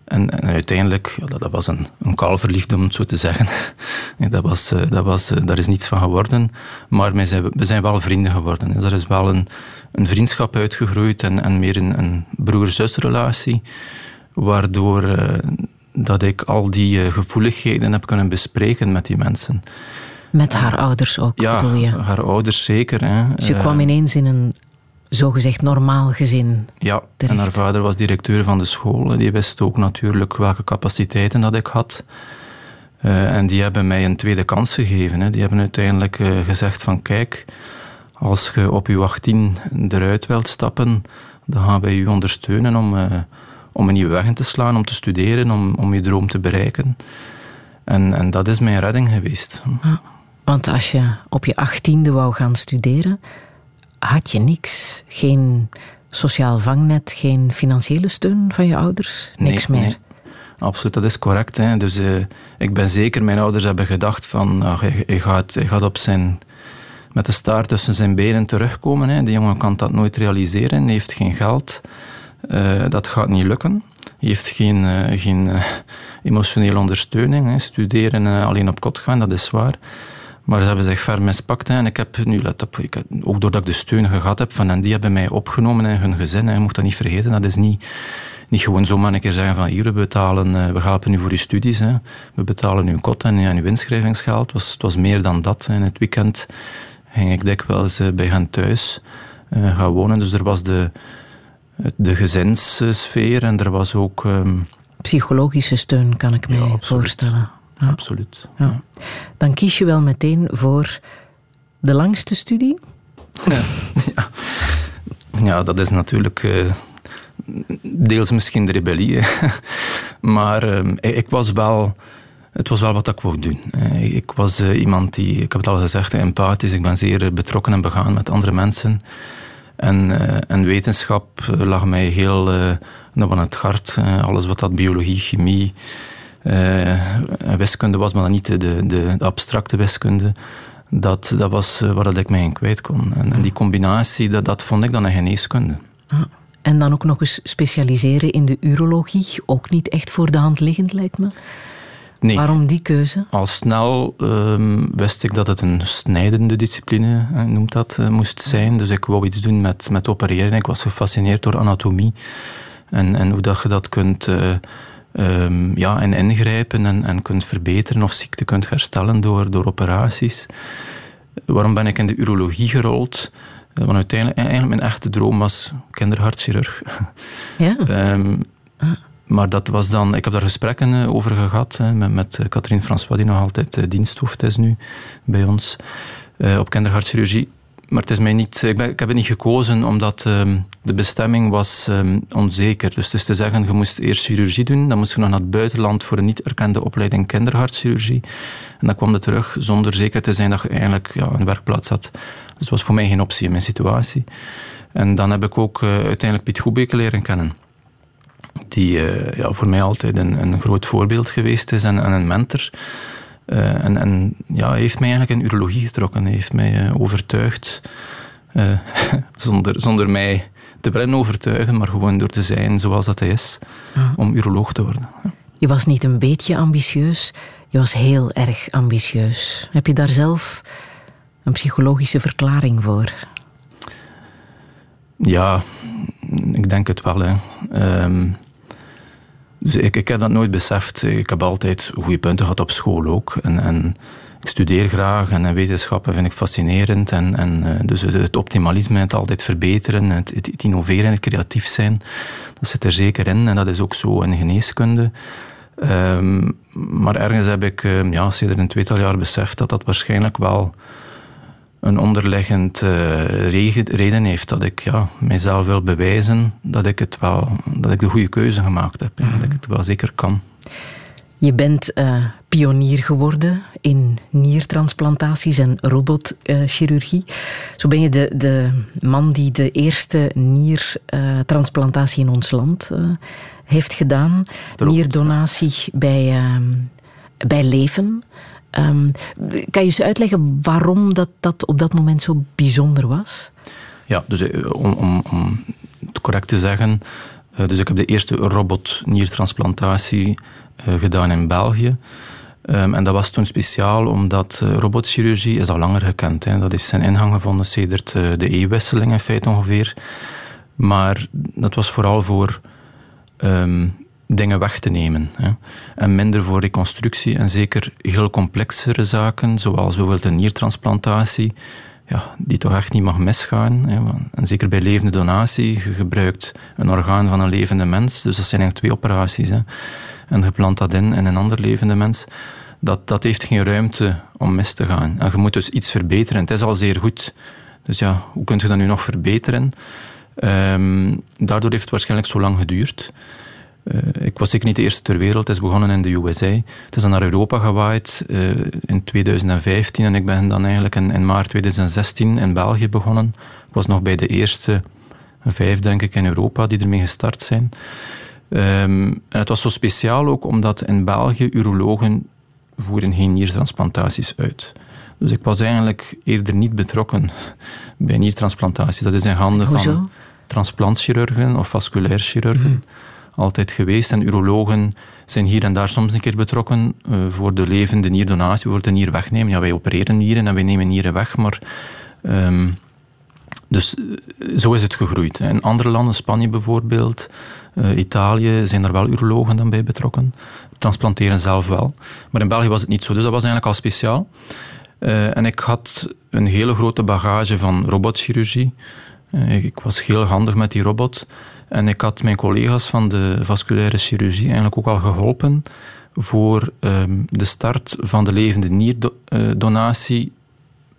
En, en uiteindelijk, dat, was een, een kalverliefde om het zo te zeggen. dat was, dat was, daar is niets van geworden. Maar we zijn, we zijn wel vrienden geworden. Dus er is wel een, een vriendschap uitgegroeid en, en meer een, een broer-zusrelatie. Waardoor dat ik al die uh, gevoeligheden heb kunnen bespreken met die mensen. Met haar ouders ook, ja, bedoel je? haar ouders zeker. Hè. Dus je uh, kwam ineens in een zogezegd normaal gezin Ja, terecht. en haar vader was directeur van de school. Die wist ook natuurlijk welke capaciteiten dat ik had. Uh, en die hebben mij een tweede kans gegeven. Hè. Die hebben uiteindelijk gezegd van kijk, als je op je 18 eruit wilt stappen, dan gaan wij je ondersteunen om om een nieuwe weg in te slaan, om te studeren, om, om je droom te bereiken. En, en dat is mijn redding geweest. want als je op je achttiende wou gaan studeren, had je niks. Geen sociaal vangnet, geen financiële steun van je ouders? Niks meer? Nee. Absoluut, dat is correct. Hè. Dus uh, ik ben zeker, mijn ouders hebben gedacht van, ach, hij, hij, gaat, hij gaat op zijn, met de staart tussen zijn benen terugkomen. Hè. Die jongen kan dat nooit realiseren, hij heeft geen geld. Uh, dat gaat niet lukken. Je heeft geen, uh, geen uh, emotionele ondersteuning. Hè. Studeren alleen op kot gaan, dat is zwaar. Maar ze hebben zich ver mispakt. En ik heb nu, let op, ik ook doordat ik de steun gehad heb van hen, die hebben mij opgenomen in hun gezin. Hè. Je moet dat niet vergeten. Dat is niet, niet gewoon zomaar een keer zeggen van hier, we betalen, we helpen nu voor je studies. Hè. We betalen een kot en, en uw inschrijvingsgeld. Het was, het was meer dan dat. In het weekend ging ik dikwijls bij hen thuis gaan wonen. Dus er was de de gezinssfeer en er was ook. Um... Psychologische steun, kan ik me ja, voorstellen. Ja. Absoluut. Ja. Dan kies je wel meteen voor de langste studie? ja. ja, dat is natuurlijk. Uh, deels misschien de rebellie. maar uh, ik was wel. Het was wel wat ik wou doen. Ik was uh, iemand die, ik heb het al gezegd, empathisch. Ik ben zeer betrokken en begaan met andere mensen. En, uh, en wetenschap eh, lag mij heel uh, aan het hart. alles wat dat biologie, chemie wiskunde was, maar dan niet de, de, abstracte wiskunde. Dat, dat was waar dat ik mij in kwijt kon. En, en die combinatie, dat, dat vond ik dan een geneeskunde. Ah, en dan ook nog eens specialiseren in de urologie. Ook niet echt voor de hand liggend, lijkt me. Nee. Waarom die keuze? Al snel um, wist ik dat het een snijdende discipline, noemt dat, uh, moest zijn. Dus ik wou iets doen met, met opereren. Ik was gefascineerd door anatomie. En, en hoe dat je dat kunt uh, um, ja, en ingrijpen en, en kunt verbeteren of ziekte kunt herstellen door, door operaties. Waarom ben ik in de urologie gerold? Want uiteindelijk, eigenlijk mijn echte droom was kinderhartchirurg. Ja. um, maar dat was dan, ik heb daar gesprekken over gehad met, met Catherine François, die nog altijd diensthoofd is nu bij ons op kinderhartchirurgie maar het is mij niet, ik, heb het niet gekozen omdat um, de bestemming was um, onzeker. Dus het is te zeggen, je moest eerst chirurgie doen, dan moest je nog naar het buitenland voor een niet erkende opleiding kinderhartchirurgie. En dan kwam je terug zonder zeker te zijn dat je eigenlijk ja, een werkplaats had. Dus dat was voor mij geen optie in mijn situatie. En dan heb ik ook uiteindelijk Piet Goebeke leren kennen. Die uh, ja, voor mij altijd een, een groot voorbeeld geweest is en, en een mentor. Uh, en, en ja, hij heeft mij eigenlijk in urologie getrokken. Hij heeft mij uh, overtuigd, uh, zonder, zonder mij te willen overtuigen, maar gewoon door te zijn zoals dat hij is, om uroloog te worden. Je was niet een beetje ambitieus, je was heel erg ambitieus. Heb je daar zelf een psychologische verklaring voor? Ja, ik denk het wel. Hè. Um, dus ik, ik heb dat nooit beseft. Ik heb altijd goede punten gehad op school ook. En, en ik studeer graag en wetenschappen vind ik fascinerend. En, en eh, dus het optimalisme, het altijd verbeteren, het, het innoveren, het creatief zijn, dat zit er zeker in. En dat is ook zo in geneeskunde. Um, maar ergens heb ik um, ja, sinds een tweetal jaar beseft dat dat waarschijnlijk wel een onderliggend uh, reden heeft dat ik ja, mijzelf wil bewijzen dat ik, het wel, dat ik de goede keuze gemaakt heb. Dat ik het wel zeker kan. Je bent uh, pionier geworden in niertransplantaties en robotchirurgie. Uh, Zo ben je de, de man die de eerste niertransplantatie in ons land heeft gedaan. Nierdonatie bij, bij leven. Um, kan je eens uitleggen waarom dat, dat op dat moment zo bijzonder was? Ja, dus eh, om, om, om het correct te zeggen, uh, dus ik heb de eerste robot-niertransplantatie uh, gedaan in België. Um, en dat was toen speciaal omdat robotchirurgie is al langer gekend. Hè. Dat heeft zijn ingang gevonden sedert de eeuwwisseling in feite ongeveer. Maar dat was vooral voor um, dingen weg te nemen. Hè. En minder voor reconstructie en zeker heel complexere zaken, zoals bijvoorbeeld een niertransplantatie, ja, die toch echt niet mag misgaan. Hè. En zeker bij levende donatie, je gebruikt een orgaan van een levende mens, dus dat zijn eigenlijk twee operaties. Hè. En je plant dat in een ander levende mens. Dat, dat heeft geen ruimte om mis te gaan. En je moet dus iets verbeteren. Het is al zeer goed. Dus ja, hoe kun je dat nu nog verbeteren? Um, daardoor heeft het waarschijnlijk zo lang geduurd. Uh, ik was zeker niet de eerste ter wereld. Het is begonnen in de USA. Het is dan naar Europa gewaaid uh, in 2015 en ik ben dan eigenlijk in, in, maart 2016 in België begonnen. Ik was nog bij de eerste vijf, denk ik, in Europa die ermee gestart zijn. Um, en het was zo speciaal ook omdat in België urologen voeren geen niertransplantaties uit. Dus ik was eigenlijk eerder niet betrokken bij niertransplantaties. Dat is in handen van transplantchirurgen of vasculair chirurgen. Mm altijd geweest. En urologen zijn hier en daar soms een keer betrokken uh, voor de levende nierdonatie, voor de nier wegnemen. Ja, wij opereren nieren en wij nemen nieren weg, maar... Um, dus eh, zo is het gegroeid. In andere landen, Spanje bijvoorbeeld, uh, Italië, zijn er wel urologen dan bij betrokken. Transplanteren zelf wel. Maar in België was het niet zo, dus dat was eigenlijk al speciaal. En ik had een hele grote bagage van robotchirurgie. ik was heel handig met die robot. En ik had mijn collega's van de vasculaire chirurgie eigenlijk ook al geholpen voor um, de start van de levende nierdonatie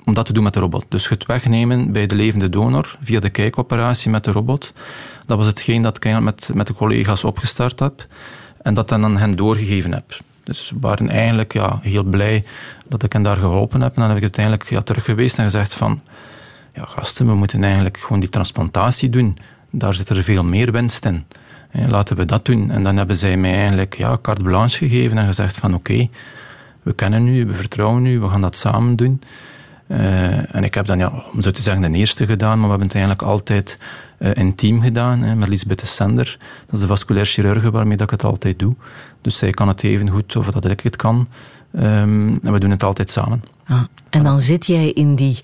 om dat te doen met de robot. Dus het wegnemen bij de levende donor via de kijkoperatie met de robot. Dat was hetgeen dat ik met, met de collega's opgestart heb en dat dan aan hen doorgegeven heb. Dus we waren eigenlijk ja, heel blij dat ik hen daar geholpen heb. En dan heb ik uiteindelijk ja, terug geweest en gezegd van ja, gasten, we moeten eigenlijk gewoon die transplantatie doen daar zit er veel meer winst in. Laten we dat doen. En dan hebben zij mij eigenlijk ja, carte blanche gegeven en gezegd van oké, we kennen u, we vertrouwen u, we gaan dat samen doen. Uh, en ik heb dan, ja, om zo te zeggen, de eerste gedaan, maar we hebben het eigenlijk altijd uh, in team gedaan, hè, met Lisbeth Sender. Dat is de vasculair chirurge waarmee dat ik het altijd doe. Dus zij kan het even goed of dat ik het kan. Um, en we doen het altijd samen. Ah, en dan zit jij in die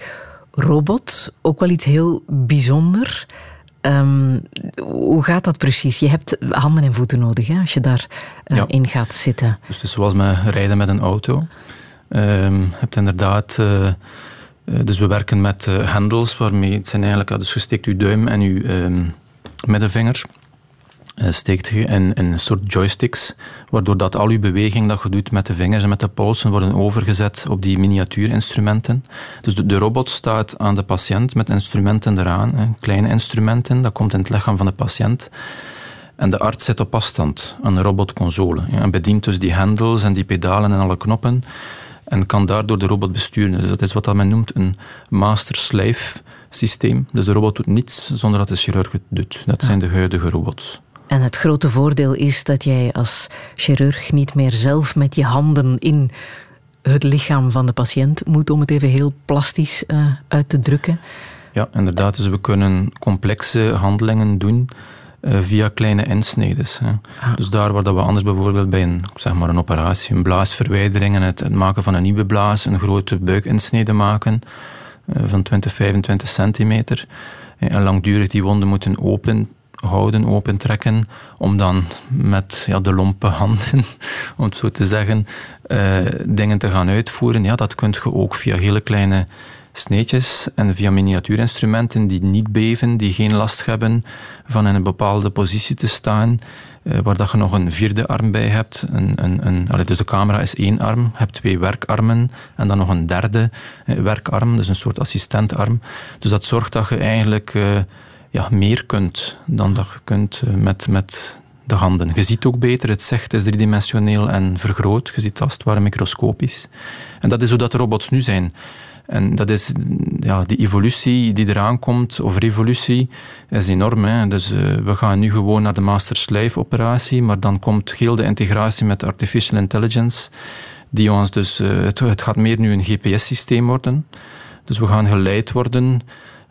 robot, ook wel iets heel bijzonder. Um, hoe gaat dat precies? Je hebt handen en voeten nodig hè, als je daarin uh, ja. in gaat zitten. Dus zoals met rijden met een auto. Um, je hebt inderdaad... Uh, dus we werken met hendels, waarmee het zijn eigenlijk... Dus je steekt je duim en je um, middenvinger. Uh, steekt je in, een soort joysticks, waardoor dat al je beweging dat je doet met de vingers en met de polsen worden overgezet op die miniatuurinstrumenten. Dus de, de robot staat aan de patiënt met instrumenten eraan, kleine instrumenten, dat komt in het lichaam van de patiënt. En de arts zit op afstand aan de robotconsole en bedient dus die hendels en die pedalen en alle knoppen en kan daardoor de robot besturen. Dus dat is wat men noemt een master-slave systeem. Dus de robot doet niets zonder dat de chirurg het doet. Dat zijn de huidige robots. En het grote voordeel is dat jij als chirurg niet meer zelf met je handen in het lichaam van de patiënt moet, om het even heel plastisch uh, uit te drukken. Ja, inderdaad. Dus we kunnen complexe handelingen doen uh, via kleine insneden. Ah. Dus daar waar dat we anders bijvoorbeeld bij een, zeg maar een operatie, een blaasverwijdering en het, het maken van een nieuwe blaas, een grote buikinsnede maken uh, van 20, 25 centimeter. En langdurig die wonden moeten open houden, opentrekken, om dan met ja, de lompe handen, om het zo te zeggen, uh, dingen te gaan uitvoeren. Ja, dat kun je ook via hele kleine sneetjes en via miniatuurinstrumenten die niet beven, die geen last hebben van in een bepaalde positie te staan, uh, waar dat je nog een vierde arm bij hebt. Een, een, een, dus de camera is één arm, je hebt twee werkarmen en dan nog een derde uh, werkarm, dus een soort assistentarm. Dus dat zorgt dat je eigenlijk ja, meer kunt dan dat je kunt met, met de handen. Je ziet ook beter, het zicht is driedimensioneel en vergroot. Je ziet als het ware microscopisch. En dat is hoe dat de robots nu zijn. En dat is, ja, die evolutie die eraan komt, of revolutie, is enorm. Hè. Dus uh, we gaan nu gewoon naar de master-slave operatie, maar dan komt heel de integratie met artificial intelligence, die ons dus, uh, het, het, gaat meer nu een GPS-systeem worden. Dus we gaan geleid worden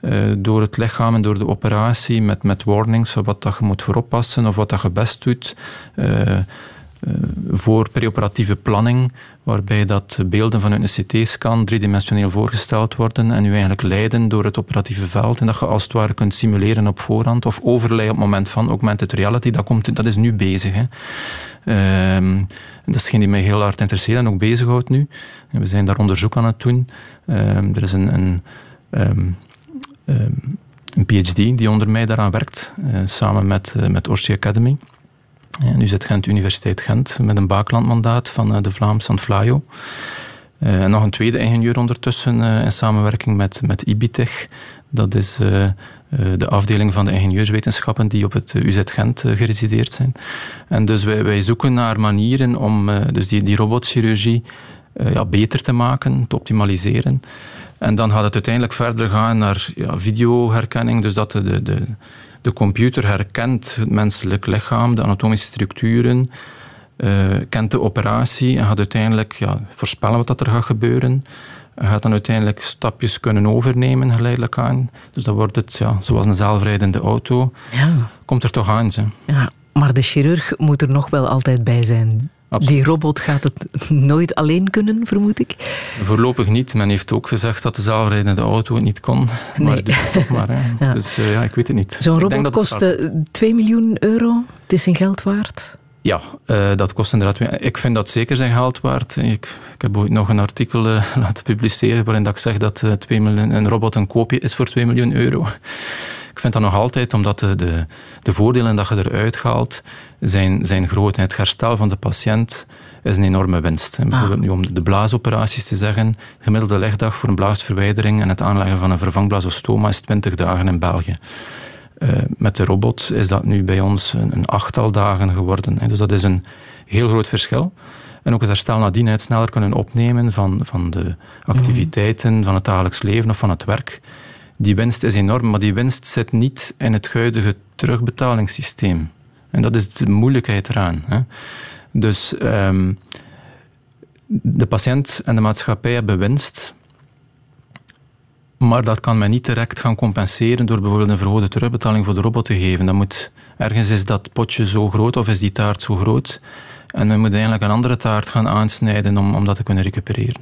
uh, door het lichaam en door de operatie met, met warnings van wat dat je moet vooroppassen of wat dat je best doet. Eh, voor preoperatieve planning, waarbij dat beelden van een CT-scan driedimensioneel voorgesteld worden en u eigenlijk leiden door het operatieve veld en dat je als het ware kunt simuleren op voorhand of overlay op het moment van augmented reality, dat, komt, dat is nu bezig. Hè. Um, dat is geen die mij heel hard interesseert en ook bezighoudt nu. We zijn daar onderzoek aan het doen. Um, er is een, een, um, een PhD die onder mij daaraan werkt, uh, samen met, uh, met Orsi Academy. En zit Gent Universiteit Gent met een baaklandmandaat van eh, de Vlaamse Anflaio. Uh, nog een tweede ingenieur ondertussen in samenwerking met, met IBITEC. Dat is de afdeling van de ingenieurswetenschappen die op het UZ Gent geresideerd zijn. En dus wij, wij zoeken naar manieren om dus die, die robotchirurgie ja, beter te maken, te optimaliseren. En dan gaat het uiteindelijk verder gaan naar ja, videoherkenning, dus dat de, de, de computer herkent het menselijk lichaam, de anatomische structuren, uh, kent de operatie en gaat uiteindelijk ja, voorspellen wat dat er gaat gebeuren. En gaat dan uiteindelijk stapjes kunnen overnemen geleidelijk aan. Dus dan wordt het ja, zoals een zelfrijdende auto. Ja. Komt er toch aan. Ze. Ja, maar de chirurg moet er nog wel altijd bij zijn. Die robot gaat het nooit alleen kunnen, vermoed ik? Voorlopig niet. Men heeft ook gezegd dat de zelfrijdende auto het niet kon. Nee. Maar toch maar. Hè. Dus uh, ja, ik weet het niet. Zo'n robot kost 2 miljoen euro. Het is zijn geld waard. Ja, uh, dat kost inderdaad. Ik vind dat zeker zijn geld waard. Ik, ik heb ooit nog een artikel uh, laten publiceren waarin dat ik zeg dat 2 miljoen, een robot een koopje is voor 2 miljoen euro. Ik vind dat nog altijd, omdat de, de, de voordelen dat je eruit haalt, zijn, zijn groot. het herstel van de patiënt is een enorme winst. En bijvoorbeeld ah. nu om de blaasoperaties te zeggen, gemiddelde legdag voor een blaasverwijdering en het aanleggen van een vervangblaas of stoma is 20 dagen in België. Uh, met de robot is dat nu bij ons een, een achttal dagen geworden. Hè. Dus dat is een heel groot verschil. En ook het herstel nadien het sneller kunnen opnemen van, van de activiteiten van het dagelijks leven of van het werk die winst is enorm, maar die winst zit niet in het huidige terugbetalingssysteem. En dat is de moeilijkheid eraan. Hè. Dus um, de patiënt en de maatschappij hebben winst, maar dat kan men niet direct gaan compenseren door bijvoorbeeld een verhoogde terugbetaling voor de robot te geven. Dan moet, ergens is dat potje zo groot of is die taart zo groot en we moeten eigenlijk een andere taart gaan aansnijden om, om dat te kunnen recupereren.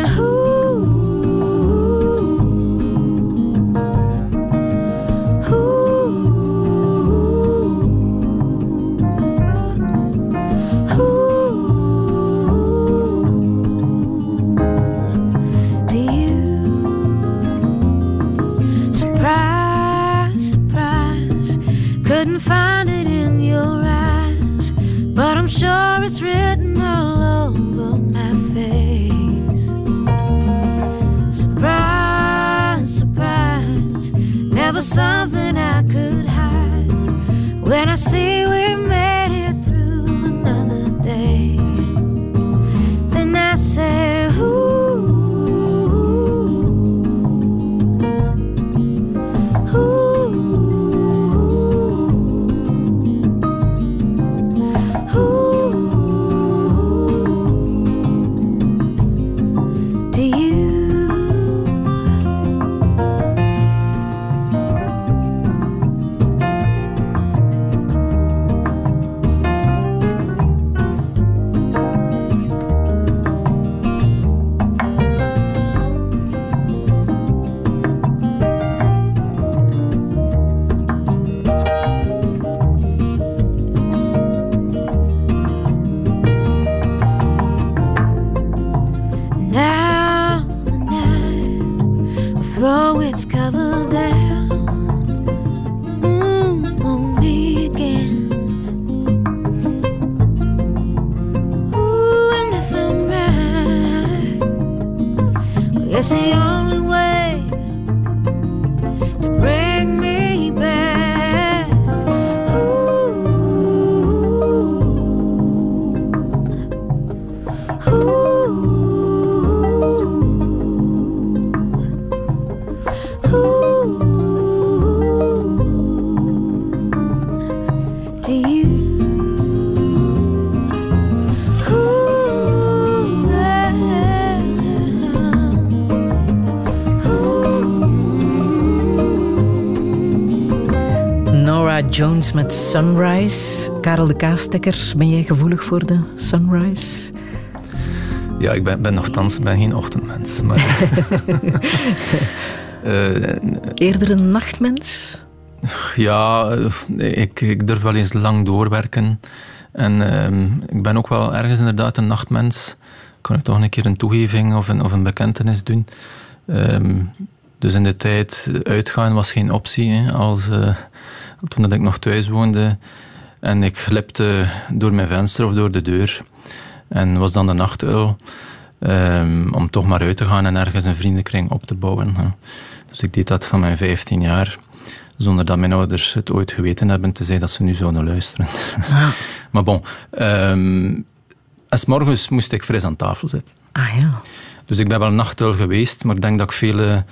Never something I could hide. When I Jones met Sunrise. Karel de Kaastekker, ben jij gevoelig voor de Sunrise? Ja, ik ben, ben nogthans ben geen ochtendmens. Maar, uh, Eerder een nachtmens? Ja, ik, ik durf wel eens lang doorwerken. En uh, ik ben ook wel ergens inderdaad een nachtmens. Kan ik toch een keer een toegeving of een, of een bekentenis doen? Um, dus in de tijd uitgaan was geen optie. Hè, als, uh, toen ik nog thuis woonde. En ik glipte door mijn venster of door de deur. En was dan de nachtuil. Um, om toch maar uit te gaan en ergens een vriendenkring op te bouwen. Dus ik deed dat van mijn 15 jaar. Zonder dat mijn ouders het ooit geweten hebben, te zeggen dat ze nu zouden luisteren. Ah. maar bon. Um, en s morgens moest ik fris aan tafel zitten. Ah ja. Dus ik ben wel nachtuil geweest, maar ik denk dat ik vele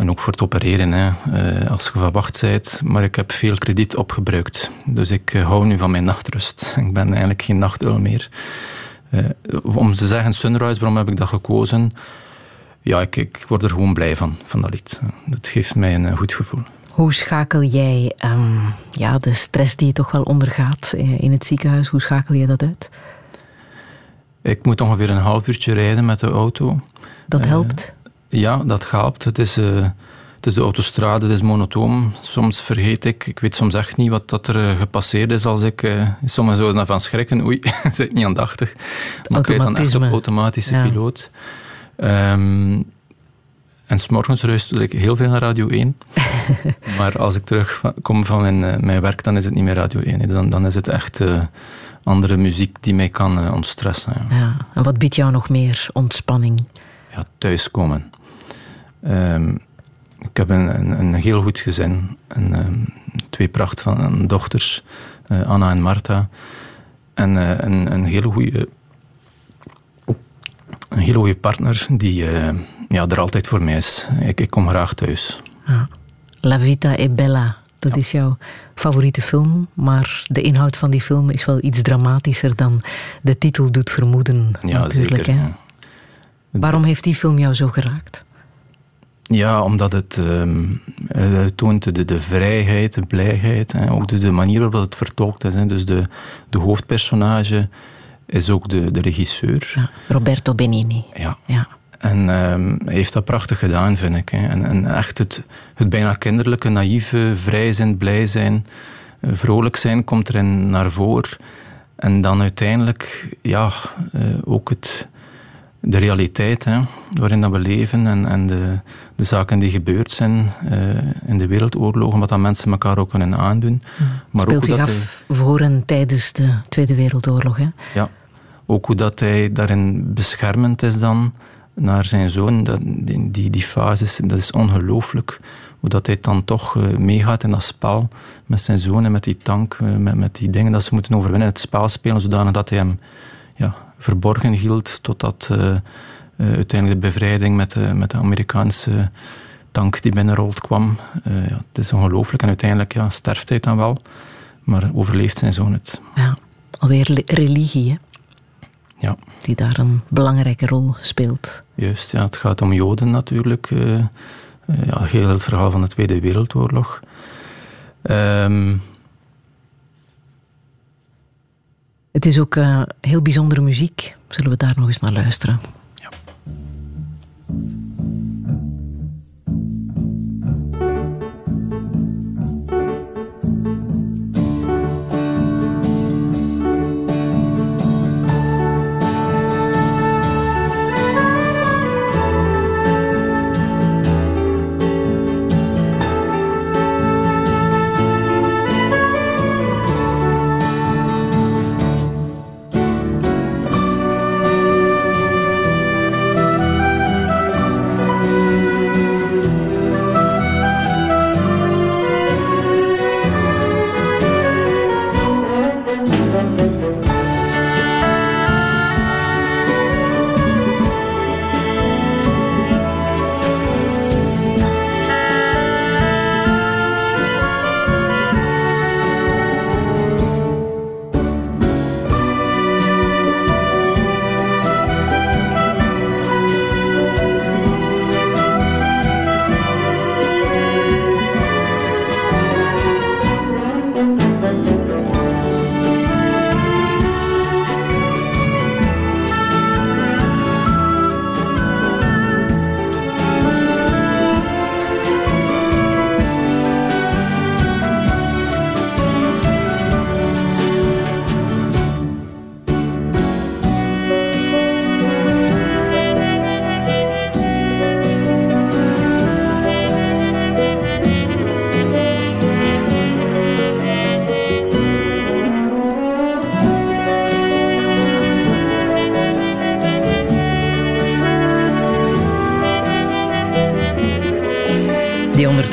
en ook voor het opereren, hè, eh, als je verwacht bent. Maar ik heb veel krediet opgebruikt. Dus ik eh, hou nu van mijn nachtrust. Ik ben eigenlijk geen nachtuil meer. Uh, om te zeggen Sunrise, waarom heb ik dat gekozen? Ja, ik, ik word er gewoon blij van, van dat lied. Dat geeft mij een goed gevoel. Hoe schakel jij um, ja, de stress die je toch wel ondergaat in het ziekenhuis, hoe schakel je dat uit? Ik moet ongeveer een half uurtje rijden met de auto. Dat helpt? Ja, dat helpt. Het is, uh, het is de autostrade, het is monotoom. Soms vergeet ik, ik weet soms echt niet wat dat er uh, gepasseerd is als ik... Uh, sommigen zouden daarvan schrikken. Oei, zit niet aandachtig. Maar ik rijd dan echt op automatische ja. piloot. Um, en s'morgens luister ik heel veel naar Radio 1. maar als ik terugkom van mijn, mijn werk, dan is het niet meer Radio 1. Dan, dan is het echt andere muziek die mij kan ontstressen. Ja. ja. En wat biedt jou nog meer ontspanning? Ja, thuiskomen. Um, ik heb een, een, een, heel goed gezin. Um, twee pracht van dochters, uh, Anna en Marta. En uh, een, een hele goede een hele goede partner die uh, ja, er altijd voor mij is. Ik, ik kom graag thuis. Ah. La Vita è Bella, dat ja. is jouw favoriete film. Maar de inhoud van die film is wel iets dramatischer dan de titel doet vermoeden. Ja, natuurlijk. Hè? Waarom heeft die film jou zo geraakt? Ja, omdat het, ehm, eh, toont de, de vrijheid, de blijheid, hè, ook de, de manier waarop het vertolkt is. Hè. Dus de, de hoofdpersonage is ook de, de regisseur. Ja, Roberto Benini. Ja. ja. En ehm, hij heeft dat prachtig gedaan, vind ik. Hè. En, en, echt het, het bijna kinderlijke, naïeve, vrij zijn, blij zijn, eh, vrolijk zijn komt erin naar voren. En dan uiteindelijk, ja, uh, ook het de realiteit hè, waarin dat we leven en, en de, de zaken die gebeurd zijn uh, in de wereldoorlogen, wat dat mensen elkaar ook kunnen aandoen. Mm. Maar Speelt ook zich af voor en tijdens de Tweede Wereldoorlog. Hè? Ja, ook hoe dat hij daarin beschermend is dan naar zijn zoon. Dat, die, die, die fase, dat is ongelooflijk. Hoe dat hij dan toch uh, meegaat in dat spel met zijn zoon en met die tank, uh, met, met die dingen dat ze moeten overwinnen. Het spel spelen zodanig dat hij hem ja, verborgen hield totdat uh, uiteindelijk de bevrijding met de, met de Amerikaanse tank die binnenrolt kwam. Uh, ja, het is ongelooflijk en uiteindelijk ja, sterft hij dan wel, maar overleeft zijn zoon het. Ja, alweer religie, hè? Ja. Die daar een belangrijke rol speelt. Juist, ja, het gaat om Joden natuurlijk. ja, heel het verhaal van de Tweede Wereldoorlog. Um, Het is ook uh, heel bijzondere muziek. Zullen we daar nog eens naar luisteren? Thank you.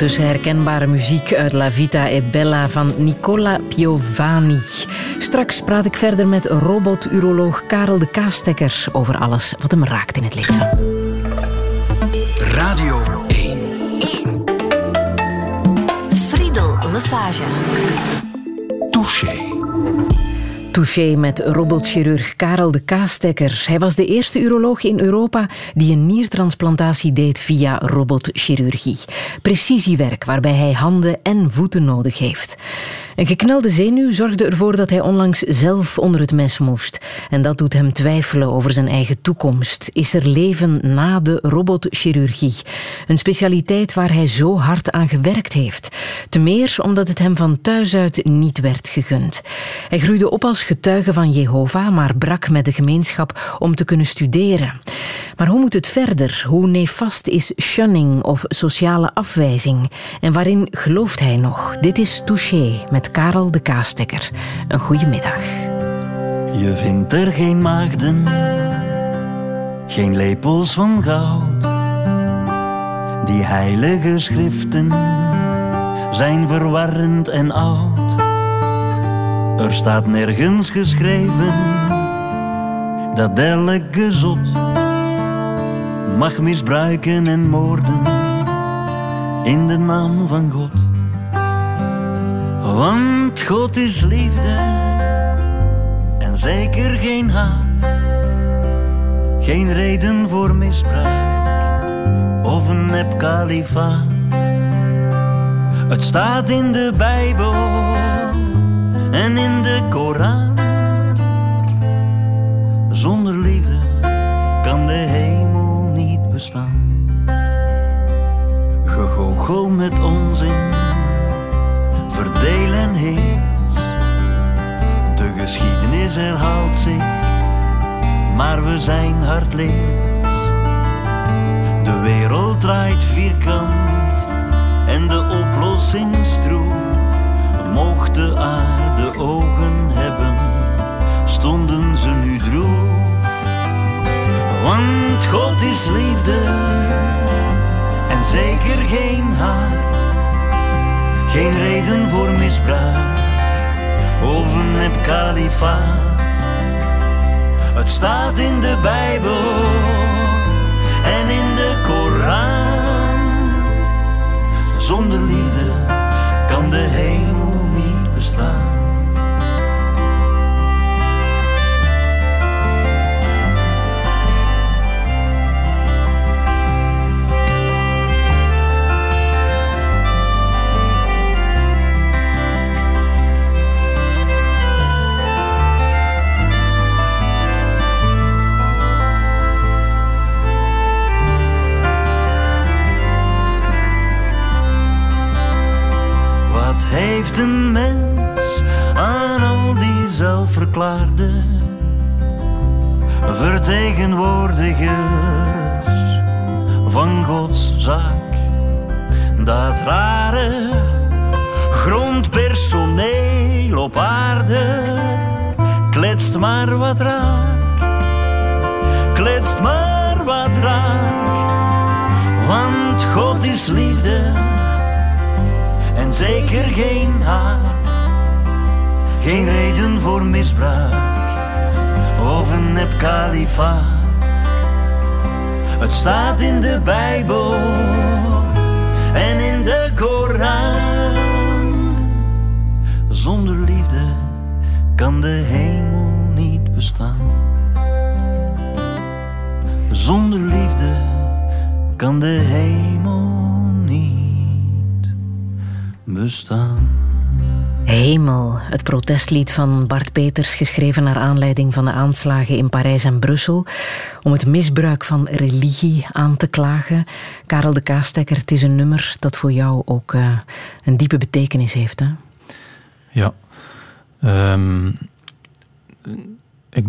Ondertussen herkenbare muziek uit La Vita e Bella van Nicola Piovani. Straks praat ik verder met robot-uroloog Karel de Kaastekker over alles wat hem raakt in het leven. Radio 1. 1. Friedel Lassage. Touché. Touché met robotchirurg Karel de Kaastekker. Hij was de eerste uroloog in Europa die een niertransplantatie deed via robotchirurgie. Precisiewerk waarbij hij handen en voeten nodig heeft. Een geknelde zenuw zorgde ervoor dat hij onlangs zelf onder het mes moest. En dat doet hem twijfelen over zijn eigen toekomst. Is er leven na de robotchirurgie? Een specialiteit waar hij zo hard aan gewerkt heeft. Te meer omdat het hem van thuis uit niet werd gegund. Hij groeide op als getuige van Jehovah, maar brak met de gemeenschap om te kunnen studeren. Maar hoe moet het verder? Hoe nefast is shunning of sociale afwijzing? En waarin gelooft hij nog? Dit is Touché met Karel de Kaastekker. Een goede middag. Je vindt er geen maagden, geen lepels van goud. Die heilige schriften zijn verwarrend en oud. Er staat nergens geschreven dat elke zot mag misbruiken en moorden in de naam van God. Want God is liefde en zeker geen haat, geen reden voor misbruik of een nep kalifaat. Het staat in de Bijbel en in de Koran. Zonder liefde kan de hemel niet bestaan. Gegoochel met onzin, verdeel en heers. De geschiedenis herhaalt zich, maar we zijn hardleers. De wereld draait vierkant en de oplossing stroef. Mocht de aarde ogen hebben, stonden ze nu droef. Want God is liefde en zeker geen haat. Geen reden voor misbruik of een kalifaat. Het staat in de Bijbel en in de Koran. Zonder liefde heeft een mens aan al die zelfverklaarde vertegenwoordigers van Gods zaak? Dat rare grondpersoneel op aarde kletst maar wat raak, kletst maar wat raak, want God is liefde zeker geen haat. Geen reden voor misbruik of een nep kalifaat. Het staat in de Bijbel en in de Koran. Zonder liefde kan de hemel niet bestaan. Zonder liefde kan de hemel bestaan. Hemel, het protestlied van Bart Peters, geschreven naar aanleiding van de aanslagen in Parijs en Brussel, om het misbruik van religie aan te klagen. Karel de Kaastekker, het is een nummer dat voor jou ook eh, een diepe betekenis heeft. Hè? Ja. Ehm, ik,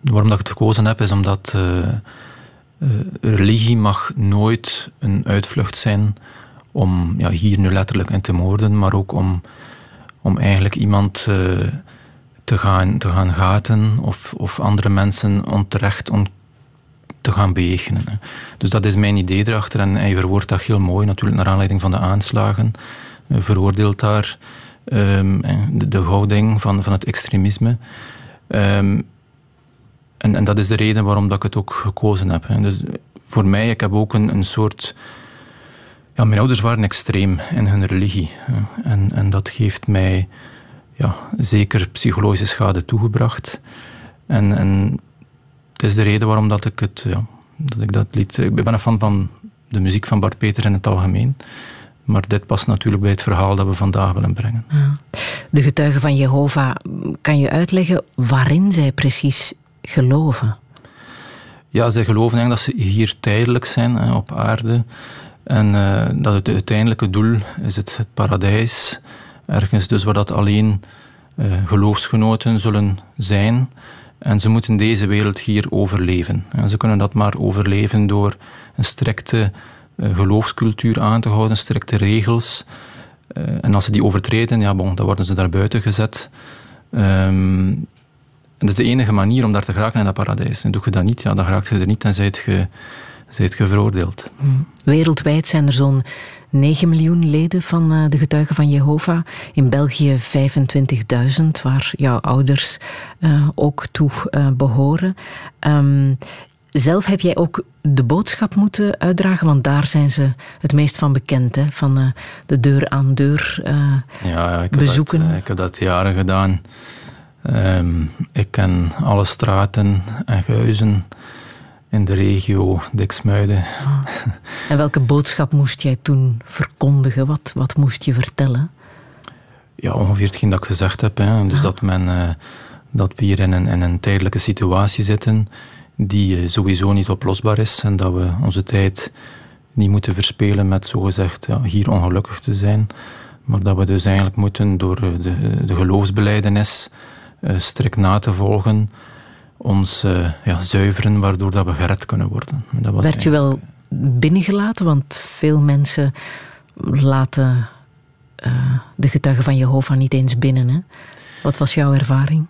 waarom dat ik het gekozen heb, is omdat eh, eh, religie mag nooit een uitvlucht zijn om ja, hier nu letterlijk in te moorden, maar ook om, om eigenlijk iemand eh, te, gaan, te gaan gaten of, of andere mensen onterecht on, te gaan bejegenen. Dus dat is mijn idee erachter en hij verwoordt dat heel mooi, natuurlijk naar aanleiding van de aanslagen. Veroordeelt daar ehm, de, houding van, van het extremisme. Ehm, en, en dat is de reden waarom dat ik het ook gekozen heb. Dus voor mij, ik heb ook een, een soort... Ja, mijn ouders waren extreem in hun religie. En, en dat heeft mij ja, zeker psychologische schade toegebracht. En, en het is de reden waarom dat ik, het, ja, dat ik dat lied... Ik ben een fan van de muziek van Bart Peter in het algemeen. Maar dit past natuurlijk bij het verhaal dat we vandaag willen brengen. De getuigen van Jehovah, kan je uitleggen waarin zij precies geloven? Ja, zij geloven eigenlijk dat ze hier tijdelijk zijn op aarde. En eh, dat het uiteindelijke doel is het, het paradijs. Ergens dus waar dat alleen eh, geloofsgenoten zullen zijn. En ze moeten deze wereld hier overleven. En ze kunnen dat maar overleven door een strikte eh, geloofscultuur aan te houden, strikte regels. En als ze die overtreden, ja, bon, dan worden ze daar buiten gezet. Ehm, en dat is de enige manier om daar te geraken in dat paradijs. En doe je dat niet, ja, dan raak je er niet en zijt je, zijt je veroordeeld. Wereldwijd zijn er zo'n 9 miljoen leden van eh, de getuigen van Jehovah. In België 25.000, waar jouw ouders eh, ook toe eh, behoren. Ehm, zelf heb jij ook de boodschap moeten uitdragen, want daar zijn ze het meest van bekend. Hè? Van de deur aan deur Ja, ik heb, bezoeken. Dat, ik heb dat jaren gedaan. Ehm, ik ken alle straten en huizen in de regio Diksmuiden. En welke boodschap moest jij toen verkondigen? Wat, wat moest je vertellen? Ja, ongeveer hetgeen dat ik gezegd heb. Hè. Dus dat, men, eh, dat we hier in een, in een tijdelijke situatie zitten die eh, sowieso niet oplosbaar is en dat we onze tijd niet moeten verspelen met zogezegd ja, hier ongelukkig te zijn, maar dat we dus eigenlijk moeten door eh, de, de geloofsbeleidenis uh, strikt na te volgen, ons ja, zuiveren, waardoor dat we gered kunnen worden. Dat was Werd je wel binnengelaten? Want veel mensen laten de getuigen van Jehovah niet eens binnen. Hè? Wat was jouw ervaring?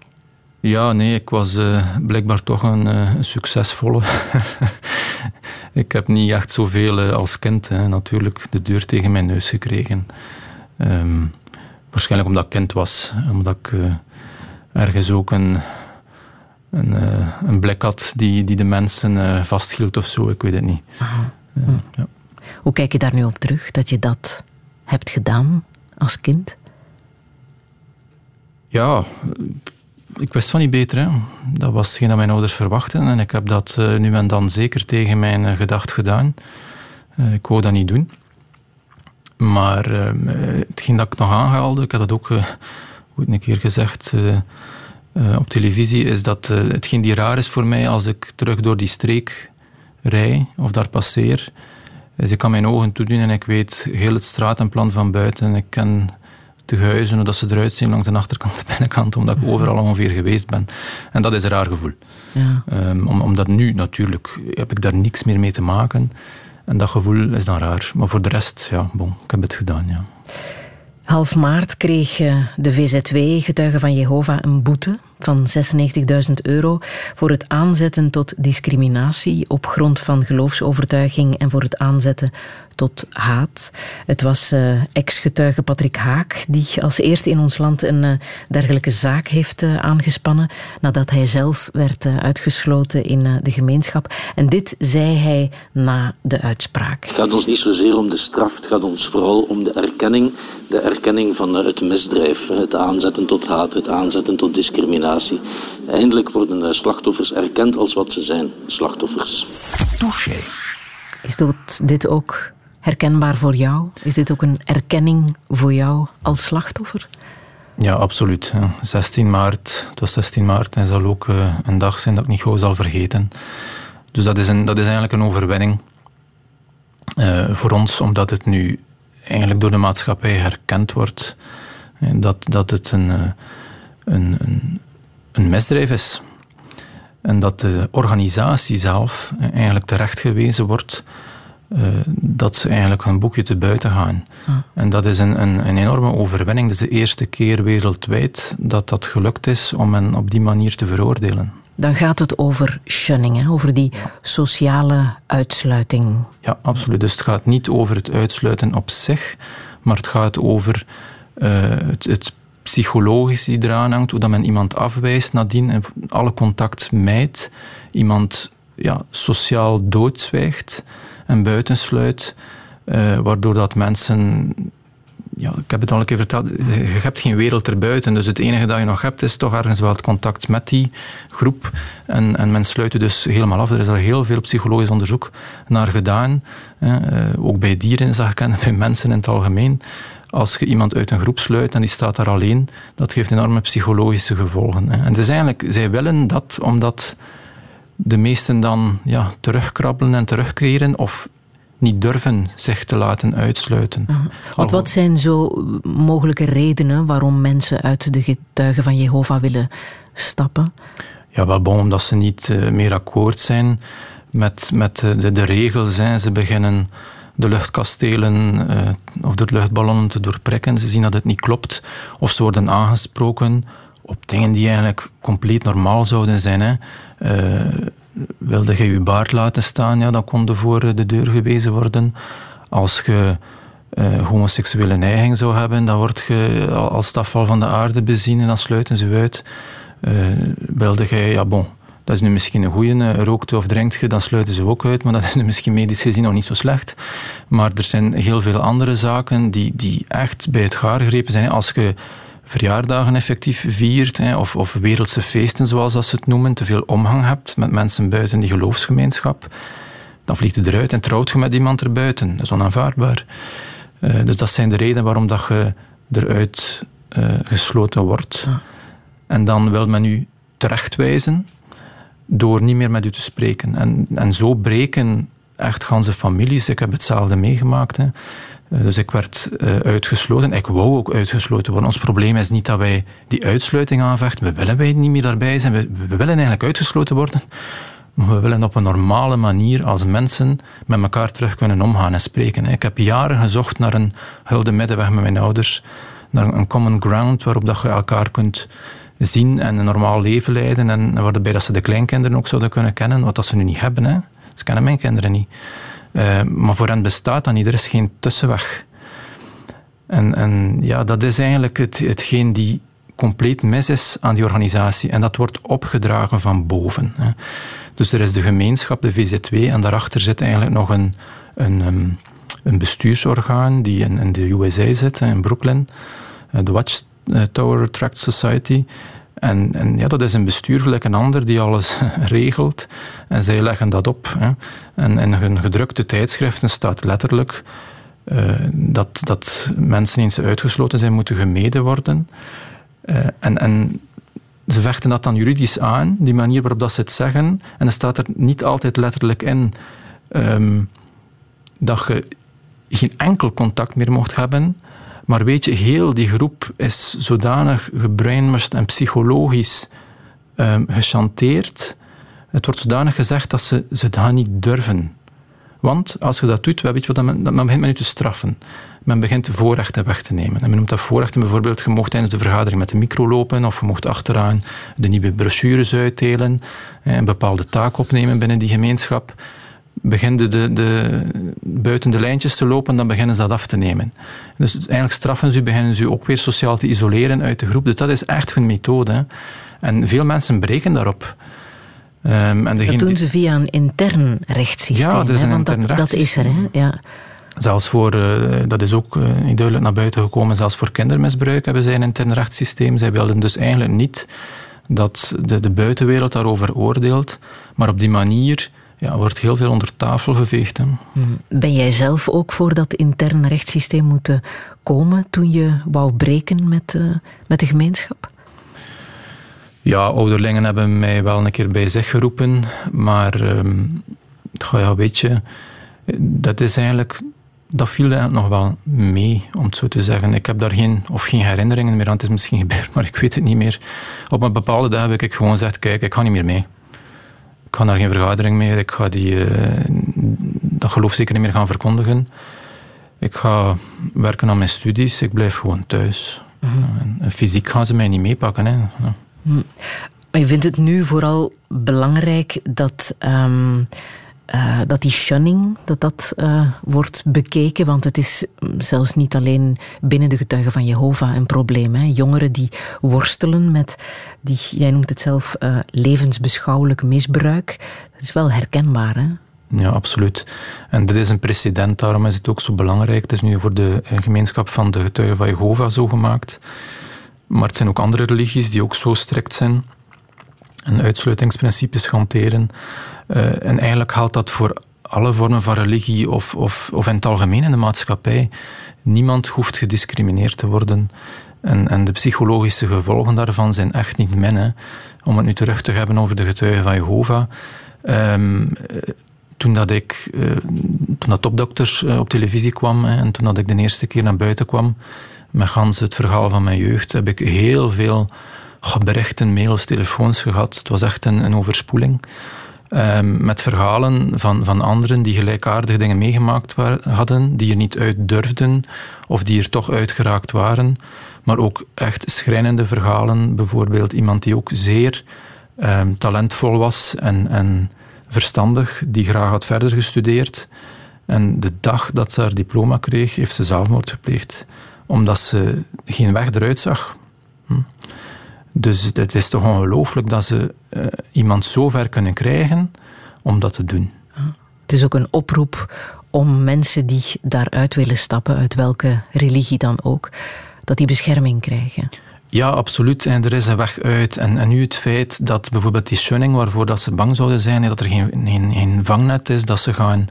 Ja, nee, ik was uh, blijkbaar toch een, uh, succesvolle. ik heb niet echt zoveel uh, als kind hè, natuurlijk de deur tegen mijn neus gekregen. Um, waarschijnlijk omdat ik kind was, omdat ik ergens ook een, een, een blik had die, die de mensen vasthield of zo, ik weet het niet. Hm. Ja. Hoe kijk je daar nu op terug, dat je dat hebt gedaan als kind? Ja, ik wist van niet beter. Hè. Dat was hetgeen dat mijn ouders verwachten. En ik heb dat uh, nu en dan zeker tegen mijn uh, gedacht gedaan. Uh, ik wou dat niet doen. Maar hetgeen dat ik nog aangehaalde, ik heb dat ook ooit een keer gezegd op televisie, is dat hetgeen die raar is voor mij als ik terug door die streek rij of daar passeer, is ik kan mijn ogen toedoen en ik weet heel het stratenplan van buiten. Ik ken te huizen, hoe dat ze eruit zien langs de achterkant en de binnenkant, omdat ik overal ongeveer geweest ben. En dat is een raar gevoel. Ja. Um, omdat nu natuurlijk heb ik daar niks meer mee te maken. En dat gevoel is dan raar. Maar voor de rest, ja, bon, ik heb het gedaan, ja. Half maart kreeg eh, de VZW, Getuigen van Jehovah, een boete van 96.000 euro voor het aanzetten tot discriminatie op grond van geloofsovertuiging en voor het aanzetten tot haat. Het was uh, ex-getuige Patrick Haak die als eerste in ons land een uh, dergelijke zaak heeft uh, aangespannen nadat hij zelf werd uitgesloten in de gemeenschap. En dit zei hij na de uitspraak. Het gaat ons niet zozeer om de straf, het gaat ons vooral om de erkenning, de erkenning van het misdrijf, het aanzetten tot haat, het aanzetten tot discriminatie. Eindelijk worden slachtoffers erkend als wat ze zijn, slachtoffers. Touché. Is dit ook herkenbaar voor jou? Is dit ook een erkenning voor jou als slachtoffer? Ja, absoluut. 16 maart, het was 16 maart en zal ook eh, een dag zijn dat ik niet gauw zal vergeten. Dus dat is, een, dat is eigenlijk een overwinning uh, voor ons, omdat het nu eigenlijk door de maatschappij herkend wordt dat, dat het een, eh, een, een, een misdrijf is. En dat de organisatie zelf eigenlijk terechtgewezen wordt uh, dat ze eigenlijk hun boekje te buiten gaan. Ah. En dat is een, een, een, enorme overwinning. Dat is de eerste keer wereldwijd dat dat gelukt is om hen op die manier te veroordelen. Dan gaat het over shunning, hè? over die sociale uitsluiting. Ja, absoluut. Dus het gaat niet over het uitsluiten op zich, maar het gaat over uh, het, het psychologisch die eraan hangt, hoe dat men iemand afwijst nadien en alle contact mijt, iemand ja, sociaal doodzwijgt en buitensluit, uh, waardoor dat mensen ja, ik heb het al een keer verteld, je hebt geen wereld erbuiten. Dus het enige dat je nog hebt is toch ergens wel het contact met die groep. En, en men sluit je dus helemaal af. Er is al heel veel psychologisch onderzoek naar gedaan. Eh, ook bij dieren zag ik bij mensen in het algemeen. Als je iemand uit een groep sluit en die staat daar alleen, dat geeft enorme psychologische gevolgen. Hè. En is eigenlijk, zij willen dat omdat de meesten dan ja, terugkrabbelen en terugkeren of niet durven zich te laten uitsluiten. Want wat zijn zo mogelijke redenen waarom mensen uit de getuigen van Jehovah willen stappen? Ja, wel bon, omdat ze niet uh, meer akkoord zijn met, met de, de regels. Hè. Ze beginnen de luchtkastelen uh, of de luchtballonnen te doorprikken. Ze zien dat het niet klopt. Of ze worden aangesproken op dingen die eigenlijk compleet normaal zouden zijn. Hè. Uh, wilde je je baard laten staan, ja, dan kon er voor de deur gewezen worden. Als je uh, homoseksuele neiging zou hebben, dan word je als stafval van de aarde bezien en dan sluiten ze uit. Wilde jij, ja bon, dat is nu misschien een goeie, uh, rookte of drinkt je, dan sluiten ze ook uit, maar dat is nu misschien medisch gezien nog niet zo slecht. Maar er zijn heel veel andere zaken die, die echt bij het gaar gegrepen zijn. Als je verjaardagen effectief viert, of, of wereldse feesten zoals dat ze het noemen, te veel omgang hebt met mensen buiten die geloofsgemeenschap, dan vliegt je eruit en trouwt je met iemand erbuiten. Dat is onaanvaardbaar. Uh, dus dat zijn de redenen waarom dat je eruit uh, gesloten wordt. Ja. En dan wil men u terechtwijzen door niet meer met u te spreken. En, en zo breken echt ganse families. Ik heb hetzelfde meegemaakt. Hè. Eh, dus ik werd uh, uitgesloten. Ik wou ook uitgesloten worden. Ons probleem is niet dat wij die uitsluiting aanvechten. We willen wij niet meer daarbij zijn. We, we willen eigenlijk uitgesloten worden. Maar we willen op een normale manier als mensen met elkaar terug kunnen omgaan en spreken. Ik heb jaren gezocht naar een hulde middenweg met mijn ouders. Naar een common ground waarop dat je elkaar kunt zien en een normaal leven leiden. En waarbij dat ze de kleinkinderen ook zouden kunnen kennen. Wat dat ze nu niet hebben. Hè. Ze kennen mijn kinderen niet. Uh, maar voor hen bestaat dat niet. Er is geen tussenweg. En, en ja, dat is eigenlijk het, hetgeen die compleet mis is aan die organisatie. En dat wordt opgedragen van boven. Hè. Dus er is de gemeenschap, de VZW, en daarachter zit eigenlijk nog een, een, ehm, een bestuursorgaan die in, de USA zit, in Brooklyn, eh, de Watchtower Tract Society. En, en, ja, dat is een bestuur gelijk een ander die alles regelt. En zij leggen dat op. Hè. En in hun gedrukte tijdschriften staat letterlijk uh, dat, dat mensen eens uitgesloten zijn, moeten gemeden worden. Uh, en, en ze vechten dat dan juridisch aan, die manier waarop dat ze het zeggen. En er staat er niet altijd letterlijk in um, dat je geen enkel contact meer mocht hebben maar weet je, heel die groep is zodanig gebrainwashed en psychologisch um, gechanteerd. Het wordt zodanig gezegd dat ze, ze het niet durven. Want als je dat doet, weet je wat, dan begint men nu te straffen. Men begint voorrechten weg te nemen. En men noemt dat voorrechten bijvoorbeeld, je mocht tijdens de vergadering met de micro lopen, of je mocht achteraan de nieuwe brochures uitdelen, een bepaalde taak opnemen binnen die gemeenschap beginnen de, de, buiten de lijntjes te lopen, dan beginnen ze dat af te nemen. Dus eigenlijk straffen ze, beginnen ze ook weer sociaal te isoleren uit de groep. Dus dat is echt hun methode. En veel mensen breken daarop. Um, en dat doen ze via een intern rechtssysteem. Ja, dat is een want dat, dat, is er. Hè? Ja. Zelfs voor, uh, dat is ook uh, duidelijk naar buiten gekomen, zelfs voor kindermisbruik hebben zij een intern rechtssysteem. Zij wilden dus eigenlijk niet dat de, de buitenwereld daarover oordeelt, maar op die manier ja, wordt heel veel onder tafel geveegd. Hè. Hmm. Ben jij zelf ook voor dat interne rechtssysteem moeten komen toen je wou breken met, uh, met de gemeenschap? Ja, ouderlingen hebben mij wel een keer bij zich geroepen, maar uh, ja, weet je, dat is eigenlijk dat viel eigenlijk nog wel mee, om het zo te zeggen. Ik heb daar geen, of geen herinneringen meer aan. Het is misschien gebeurd, maar ik weet het niet meer. Op een bepaalde dag heb ik gewoon gezegd, kijk, ik ga niet meer mee ik ga daar geen vergadering meer, ik ga die, uh, dat geloof zeker niet meer gaan verkondigen. Ik ga werken aan mijn studies, ik blijf gewoon thuis. Mhm. en, fysiek gaan ze mij niet meepakken. Hè. Ja. Mhm. Maar je vindt het nu vooral belangrijk dat um, uh, dat die shunning dat dat, uh, wordt bekeken. Want het is zelfs niet alleen binnen de getuigen van Jehovah een probleem. Hè. Jongeren die worstelen met, die, jij noemt het zelf, uh, levensbeschouwelijk misbruik. Dat is wel herkenbaar. Hè? Ja, absoluut. En dit is een precedent, daarom is het ook zo belangrijk. Het is nu voor de gemeenschap van de getuigen van Jehovah zo gemaakt. Maar het zijn ook andere religies die ook zo strikt zijn en uitsluitingsprincipes hanteren. Uh, en eigenlijk geldt dat voor alle vormen van religie of, of, of in het algemeen in de maatschappij. Niemand hoeft gediscrimineerd te worden. En, en de psychologische gevolgen daarvan zijn echt niet min. Om het nu terug te hebben over de getuigen van Jehovah. Um, toen dat ik, uh, toen dat topdokters op televisie kwam en toen dat ik de eerste keer naar buiten kwam met gans het verhaal van mijn jeugd, heb ik heel veel berichten, mails, telefoons gehad. Het was echt een, een overspoeling. Um, met verhalen van, van anderen die gelijkaardige dingen meegemaakt hadden, die er niet uit durfden of die er toch uitgeraakt waren. Maar ook echt schrijnende verhalen. Bijvoorbeeld iemand die ook zeer um, talentvol was en, en verstandig, die graag had verder gestudeerd. En de dag dat ze haar diploma kreeg, heeft ze zelfmoord gepleegd. Omdat ze geen weg eruit zag. Dus het is toch ongelooflijk dat ze uh, iemand zo ver kunnen krijgen om dat te doen. Het is ook een oproep om mensen die daaruit willen stappen, uit welke religie dan ook, dat die bescherming krijgen. Ja, absoluut. En er is een weg uit. En, en nu het feit dat bijvoorbeeld die shunning, waarvoor dat ze bang zouden zijn, dat er geen, geen, geen vangnet is, dat ze gaan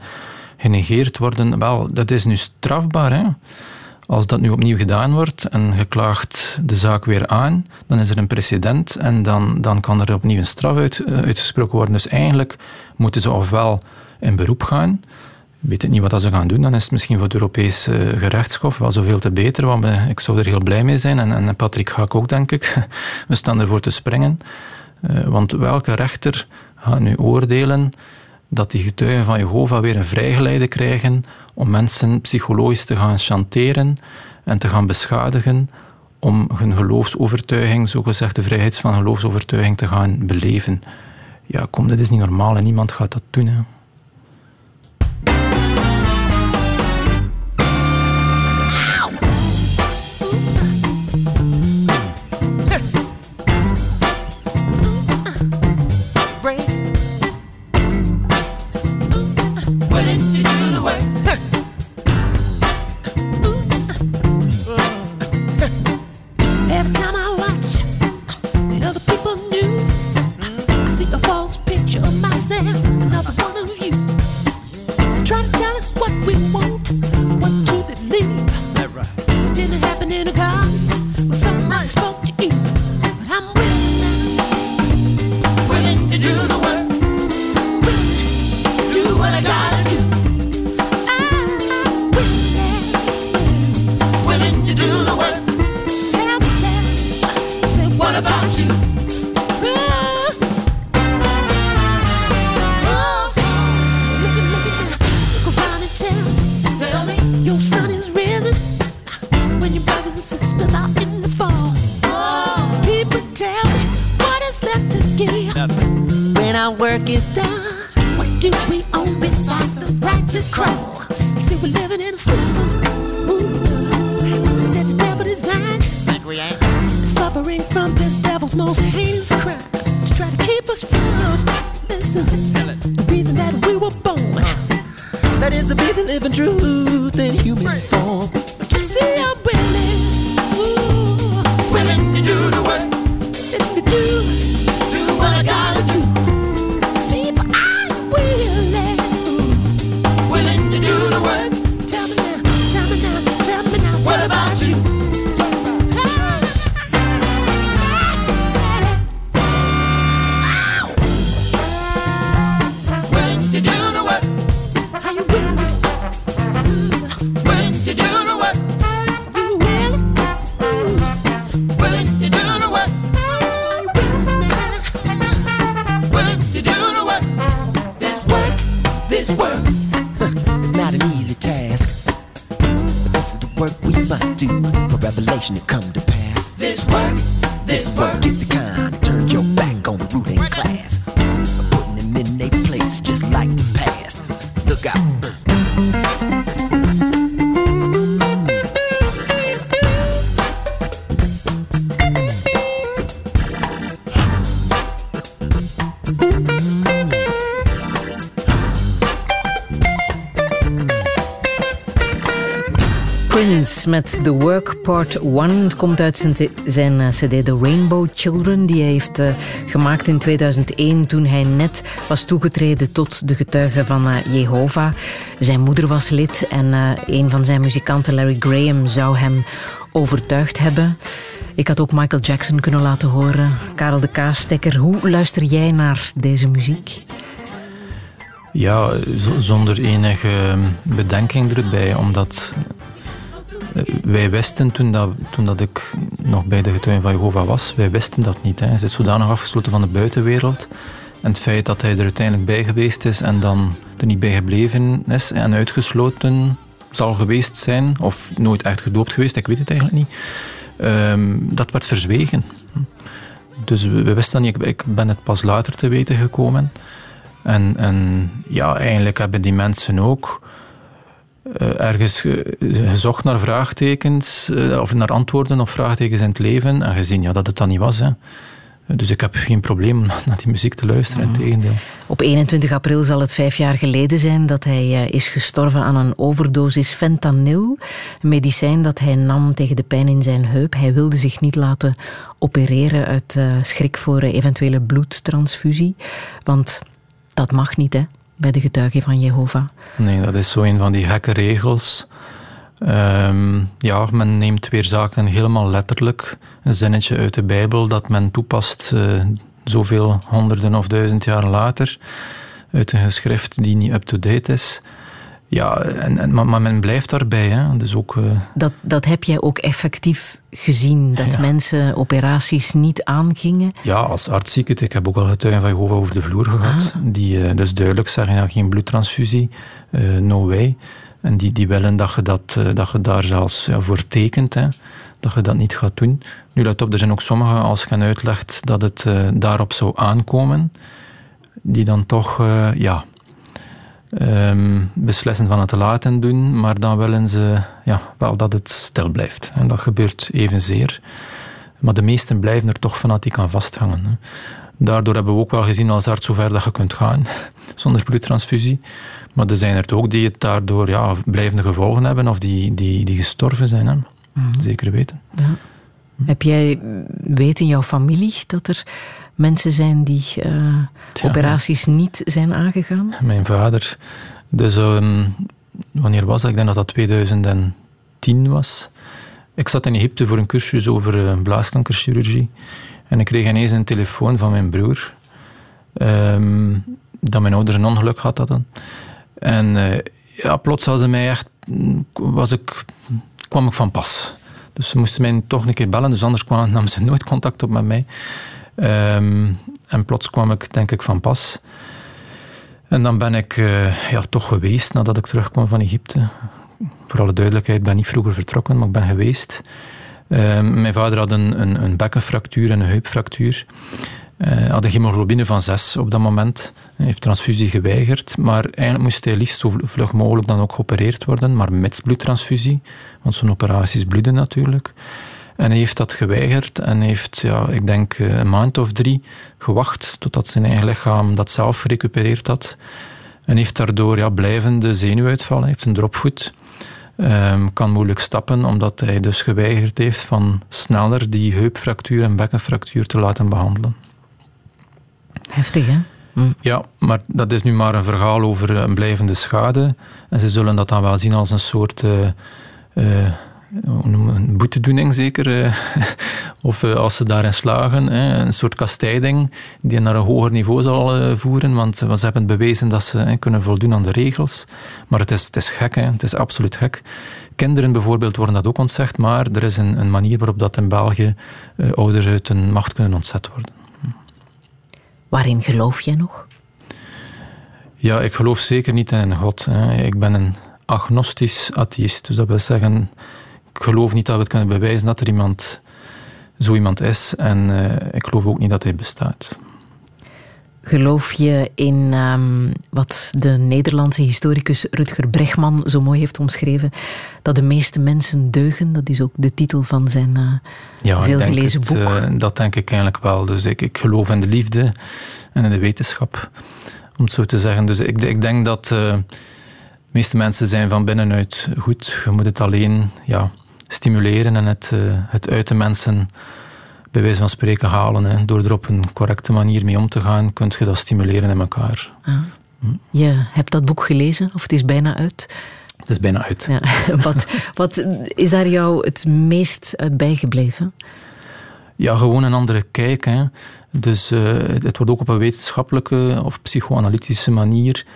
genegeerd worden, wel, dat is nu strafbaar. Hè? Als dat nu opnieuw gedaan wordt en geklaagt de zaak weer aan, dan is er een precedent en dan, dan kan er opnieuw een straf uit, eh, uitgesproken worden. Dus eigenlijk moeten ze ofwel in beroep gaan, ik weet niet wat ze gaan doen, dan is het misschien voor het Europese gerechtshof wel zoveel te beter, want ik zou er heel blij mee zijn en, en Patrick ga ik ook, denk ik. We staan ervoor te springen. Eh, want welke rechter gaat nu oordelen dat die getuigen van Jehovah weer een vrijgeleide krijgen om mensen psychologisch te gaan chanteren en te gaan beschadigen om hun geloofsovertuiging, zogezegd de vrijheid van geloofsovertuiging, te gaan beleven. Ja, kom, dat is niet normaal en niemand gaat dat doen. Hè. Met The Work Part 1. Het komt uit zijn, zijn eh, cd The Rainbow Children, die hij heeft uh, gemaakt in 2001 toen hij net was toegetreden tot de getuigen van uh, Jehovah. Zijn moeder was lid en een van zijn muzikanten, Larry Graham, zou hem overtuigd hebben. Ik had ook Michael Jackson kunnen laten horen. Karel de Kaastekker, hoe luister jij naar deze muziek? Ja, zonder enige bedenking erbij, omdat wij wisten toen, dat, toen dat ik nog bij de getuigen van Jehovah was, wij wisten dat niet. Hè. Hij is zodanig afgesloten van de buitenwereld. En het feit dat hij er uiteindelijk bij geweest is en dan er niet bij gebleven is en uitgesloten zal geweest zijn, of nooit echt gedoopt geweest, ik weet het eigenlijk niet, ehm, dat werd verzwegen. Dus we, wisten dat niet. Ik, ben het pas later te weten gekomen. En, en ja, eigenlijk hebben die mensen ook ergens gezocht naar vraagtekens, uh, of naar antwoorden op vraagtekens in het leven, en gezien ja, dat het dat niet was. Hè. Dus ik heb geen probleem om naar die muziek te luisteren, mm. tegendeel. Op 21 april zal het vijf jaar geleden zijn dat hij eh, is gestorven aan een overdosis fentanyl. Een medicijn dat hij nam tegen de pijn in zijn heup. Hij wilde zich niet laten opereren uit schrik voor eventuele bloedtransfusie. Want dat mag niet, hè, bij de getuigen van Jehovah. Nee, dat is zo een van die gekke regels. Ehm, ja, men neemt weer zaken helemaal letterlijk. Een zinnetje uit de Bijbel dat men toepast uh, zoveel honderden of duizend jaar later. Uit een geschrift die niet up-to-date is. Ja, en, en, maar, men blijft daarbij. Hè. Dus ook, uh... dat, dat heb jij ook effectief gezien, dat mensen operaties niet aangingen? Ja, als arts zie ik het. Ik heb ook al getuigen van Jehovah over de vloer gehad. Ah. Die uh, dus duidelijk zeggen, ja, geen bloedtransfusie, no way. En die, die willen dat je, dat, eh, dat je daar zelfs ja, voor tekent, hè, dat je dat niet gaat doen. Nu, let op, er zijn ook sommigen, als je uitlegt dat het daarop zou aankomen, die dan toch ja, um, beslissen van het te laten doen, maar dan willen ze ja, wel dat het stil blijft. En dat gebeurt evenzeer. Maar de meesten blijven er toch fanatiek aan vasthangen. Hè. Daardoor hebben we ook wel gezien als arts zover dat je kunt gaan zonder bloedtransfusie. Maar er zijn er ook die het daardoor ja, blijvende gevolgen hebben of die, die, die gestorven zijn. Hè. Mhm. Zeker weten. Ja. Heb jij weet in jouw familie dat er mensen zijn die uh, operaties niet zijn aangegaan? Mijn vader. Dus um, wanneer was dat? Ik denk dat dat 2010 was. Ik zat in Egypte voor een cursus over uh, blaaskankerchirurgie. En ik kreeg ineens een telefoon van mijn broer. Um, dat mijn ouders een ongeluk gehad hadden. En uh, ja, plots hadden mij echt, was ik, kwam ik van pas. Dus ze moesten mij toch een keer bellen, dus anders kwam, namen ze nooit contact op met mij. Um, en plots kwam ik, denk ik, van pas. En dan ben ik uh, ja, toch geweest nadat ik terugkwam van Egypte. Voor alle duidelijkheid, ik ben niet vroeger vertrokken, maar ik ben geweest. Um, mijn vader had een, een, een bekkenfractuur en een heupfractuur. Uh, had een hemoglobine van 6 op dat moment. Hij heeft transfusie geweigerd, maar eigenlijk moest hij liefst zo vlug mogelijk dan ook geopereerd worden, maar met bloedtransfusie, want zo'n operaties bloeden natuurlijk. En hij heeft dat geweigerd en heeft, ja, ik denk, eh, een maand of drie gewacht totdat zijn eigen lichaam dat zelf gerecupereerd had. En heeft daardoor ja, blijvende zenuwuitval, hij heeft een dropvoet. Um, kan moeilijk stappen, omdat hij dus geweigerd heeft van sneller die heupfractuur en bekkenfractuur te laten behandelen. Heftig, hè? Hm. Ja, maar dat is nu maar een verhaal over een blijvende schade. En ze zullen dat dan wel zien als een soort... Uh, uh, een boetedoening zeker, uh, of als ze daarin slagen, een soort kastijding die naar een hoger niveau zal voeren, want, ze hebben bewezen dat ze kunnen voldoen aan de regels. Maar het is, het is gek, hè? het is absoluut gek. Kinderen bijvoorbeeld worden dat ook ontzegd, maar er is een, een manier waarop dat in België ouders uit hun macht kunnen ontzet worden. Waarin geloof jij nog? Ja, ik geloof zeker niet in God. Ik ben een agnostisch atheïst. Dus dat wil zeggen, geloof niet dat we het kunnen bewijzen dat er iemand, zo iemand is. En uh, ik geloof ook niet dat hij bestaat. Geloof je in um, wat de Nederlandse historicus Rutger Bregman zo mooi heeft omschreven? Dat de meeste mensen deugen. Dat is ook de titel van zijn uh, ja, veelgelezen boek. Uh, dat denk ik eigenlijk wel. Dus ik, ik geloof in de liefde en in de wetenschap, om het zo te zeggen. Dus ik, ik denk dat uh, de meeste mensen zijn van binnenuit goed. Je moet het alleen ja, stimuleren en het, het uit de mensen bij wijze van spreken halen. Hè. Door er op een correcte manier mee om te gaan, kun je dat stimuleren in elkaar. Ah. Hm. Je hebt dat boek gelezen, of het is bijna uit? Het is bijna uit. Ja. wat, wat is daar jou het meest uit bijgebleven? Ja, gewoon een andere kijk. Hè. Dus uh, het wordt ook op een wetenschappelijke of psychoanalytische manier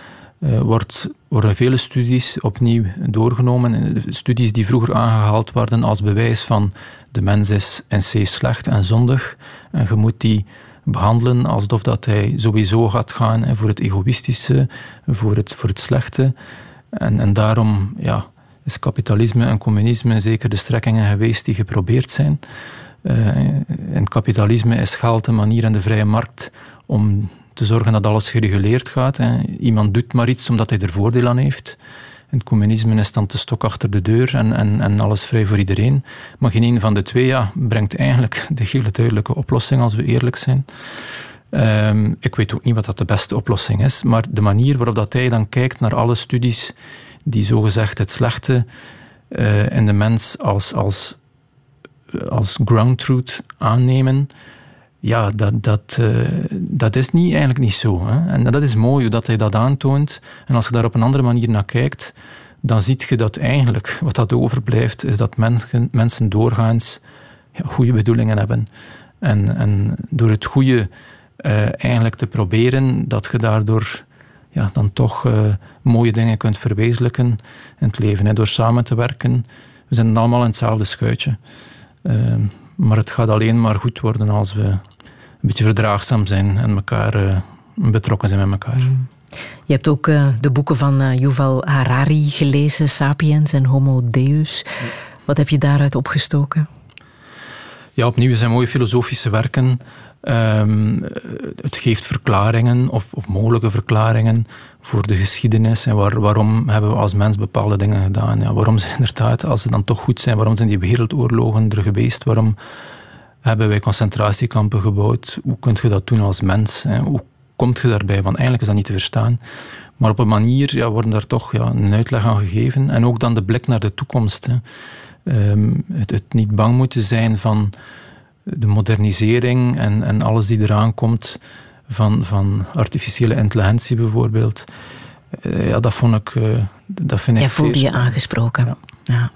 uh, wordt, worden vele studies opnieuw doorgenomen. Studies die vroeger aangehaald werden als bewijs van de mens is in C slecht en zondig. En je moet die behandelen alsof dat hij sowieso gaat gaan voor het egoïstische, voor het, voor het slechte. En, en daarom ja, is kapitalisme en communisme zeker de strekkingen geweest die geprobeerd zijn. Uh, in kapitalisme is geld de manier en de vrije markt om te zorgen dat alles gereguleerd gaat. Hè. Iemand doet maar iets omdat hij er voordeel aan heeft. In het communisme is dan de stok achter de deur en, en, en alles vrij voor iedereen. Maar geen een van de twee ja, brengt eigenlijk de hele duidelijke oplossing, als we eerlijk zijn. Ehm, ik weet ook niet wat dat de beste oplossing is, maar de manier waarop dat hij dan kijkt naar alle studies die zogezegd het slechte uh, in de mens als, als, als ground truth aannemen, ja, dat, dat, uh, dat is niet, eigenlijk niet zo. Hè? En dat is mooi dat hij dat aantoont. En als je daar op een andere manier naar kijkt, dan zie je dat eigenlijk wat dat overblijft, is dat mensen, mensen doorgaans ja, goede bedoelingen hebben. En, en door het goede uh, eigenlijk te proberen, dat je daardoor ja, dan toch uh, mooie dingen kunt verwezenlijken in het leven. Hè, door samen te werken. We zijn allemaal in hetzelfde schuitje. Uh, maar het gaat alleen maar goed worden als we beetje verdraagzaam zijn en elkaar uh, betrokken zijn met elkaar. Mm. Je hebt ook de boeken van Yuval Harari gelezen, Sapiens en Homo Deus. Wat heb je daaruit opgestoken? Ja, opnieuw zijn mooie filosofische werken. Um, het geeft verklaringen of, of, mogelijke verklaringen voor de geschiedenis en waar, waarom hebben we als mens bepaalde dingen gedaan. Ja, waarom zijn inderdaad, als ze dan toch goed zijn, waarom zijn die wereldoorlogen er geweest? Waarom hebben wij concentratiekampen gebouwd? Hoe kun je dat doen als mens? Hè? Hoe komt je daarbij? Want eigenlijk is dat niet te verstaan. Maar op een manier ja, worden daar toch ja, een uitleg aan gegeven. En ook dan de blik naar de toekomst. Hè. Um, het, het niet bang moeten zijn van de modernisering en, en alles die eraan komt van, van artificiële intelligentie bijvoorbeeld. Uh, ja, dat vond ik. Uh, dat vind Jij ik voelde je aangesproken. ja. ja.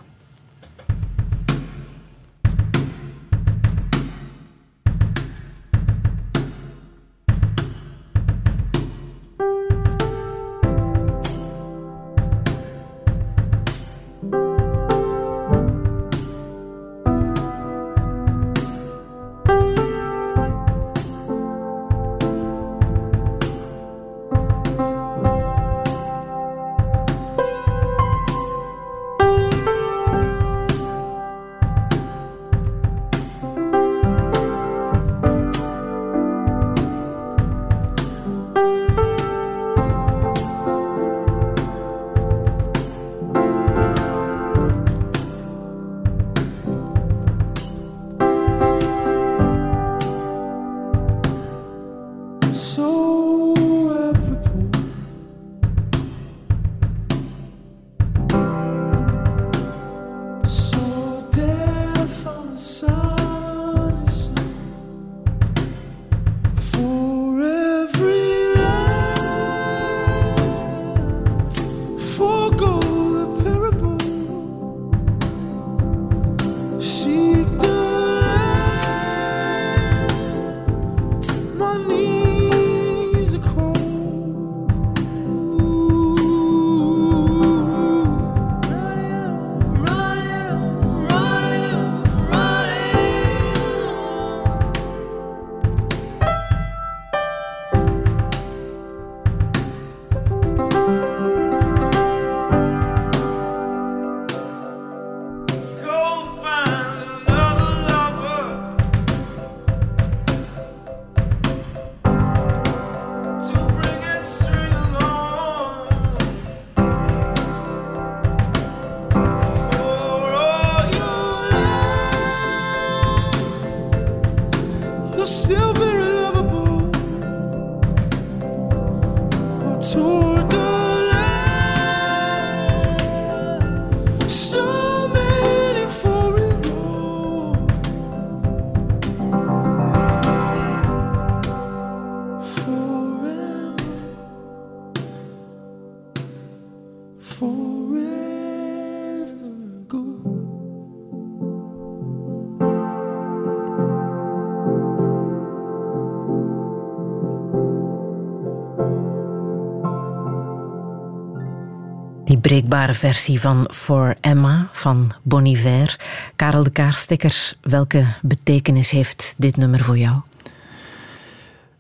Breekbare versie van For Emma van Bon Iver. Karel de Kaarstekker, welke betekenis heeft dit nummer voor jou?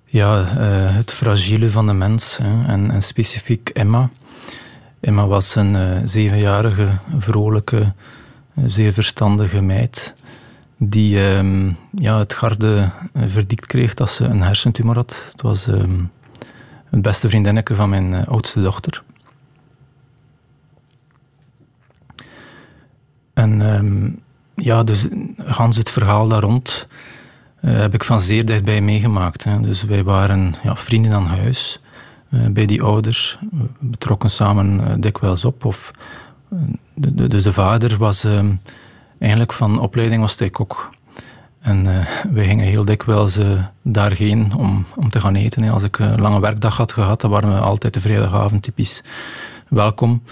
Ja, uh, het fragiele van de mens hè, en, specifiek Emma. Emma was een uh, zevenjarige, vrolijke, uh, zeer verstandige meid die uh, ja, het garde verdikt kreeg dat ze een hersentumor had. Het was um, het beste vriendinnetje van mijn oudste dochter. En ehm, ja, dus gans het verhaal daar rond uh, heb ik van zeer dichtbij meegemaakt. Hè. Dus wij waren ja, vrienden aan huis uh, bij die ouders. We betrokken samen uh, dikwijls op. Of, de, de, dus de vader was ehm, eigenlijk van opleiding was hij kok. En wij gingen heel dikwijls daarheen om, om te gaan eten. Als ik een lange werkdag had gehad, dan waren we altijd de vrijdagavond typisch welkom.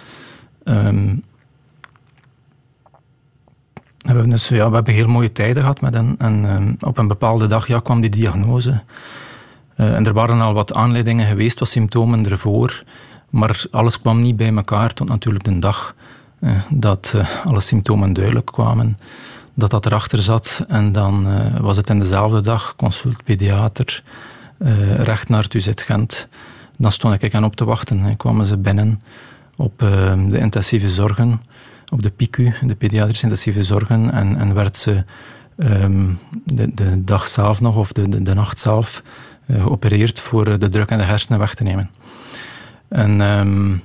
Um, we hebben, dus, ja, we hebben heel mooie tijden gehad met hen. En um, op een bepaalde dag ja, kwam die diagnose. Uh, en er waren al wat aanleidingen geweest, wat symptomen ervoor. Maar alles kwam niet bij elkaar tot natuurlijk de dag uh, dat uh, alle symptomen duidelijk kwamen. Dat dat erachter zat. En dan was het in dezelfde dag consult pediater, recht naar het UZ Gent. Dan stond ik aan op te wachten. Hè. Kwamen ze binnen op de intensieve zorgen op de PICU, de pediatrische intensieve zorgen, en, en werd ze um, de, de dag zelf nog, of de, de, nacht zelf, uh, geopereerd voor eh, de druk in de hersenen weg te nemen. En um,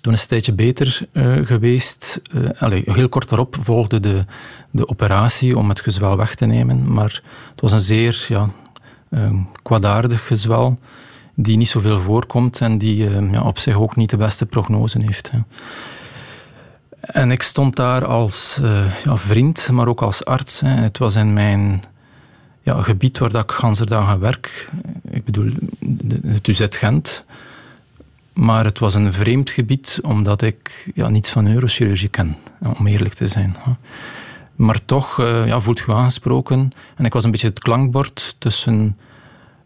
toen is het een tijdje beter uh, geweest. Uh, heel kort daarop volgde de, de operatie om het gezwel weg te nemen. Maar het was een zeer ja, um, kwaadaardig gezwel, die niet zoveel voorkomt en die ja, op zich ook niet de beste prognose heeft. En ik stond daar als uh, ja, vriend, maar ook als arts. Hè. Het was in mijn ja, gebied waar dat ik ganse dagen werk. Ik bedoel, het UZ Gent. Maar het was een vreemd gebied, omdat ik ja, niets van neurochirurgie ken, om eerlijk te zijn. Maar toch uh, ja, voelt je aangesproken. En ik was een beetje het klankbord tussen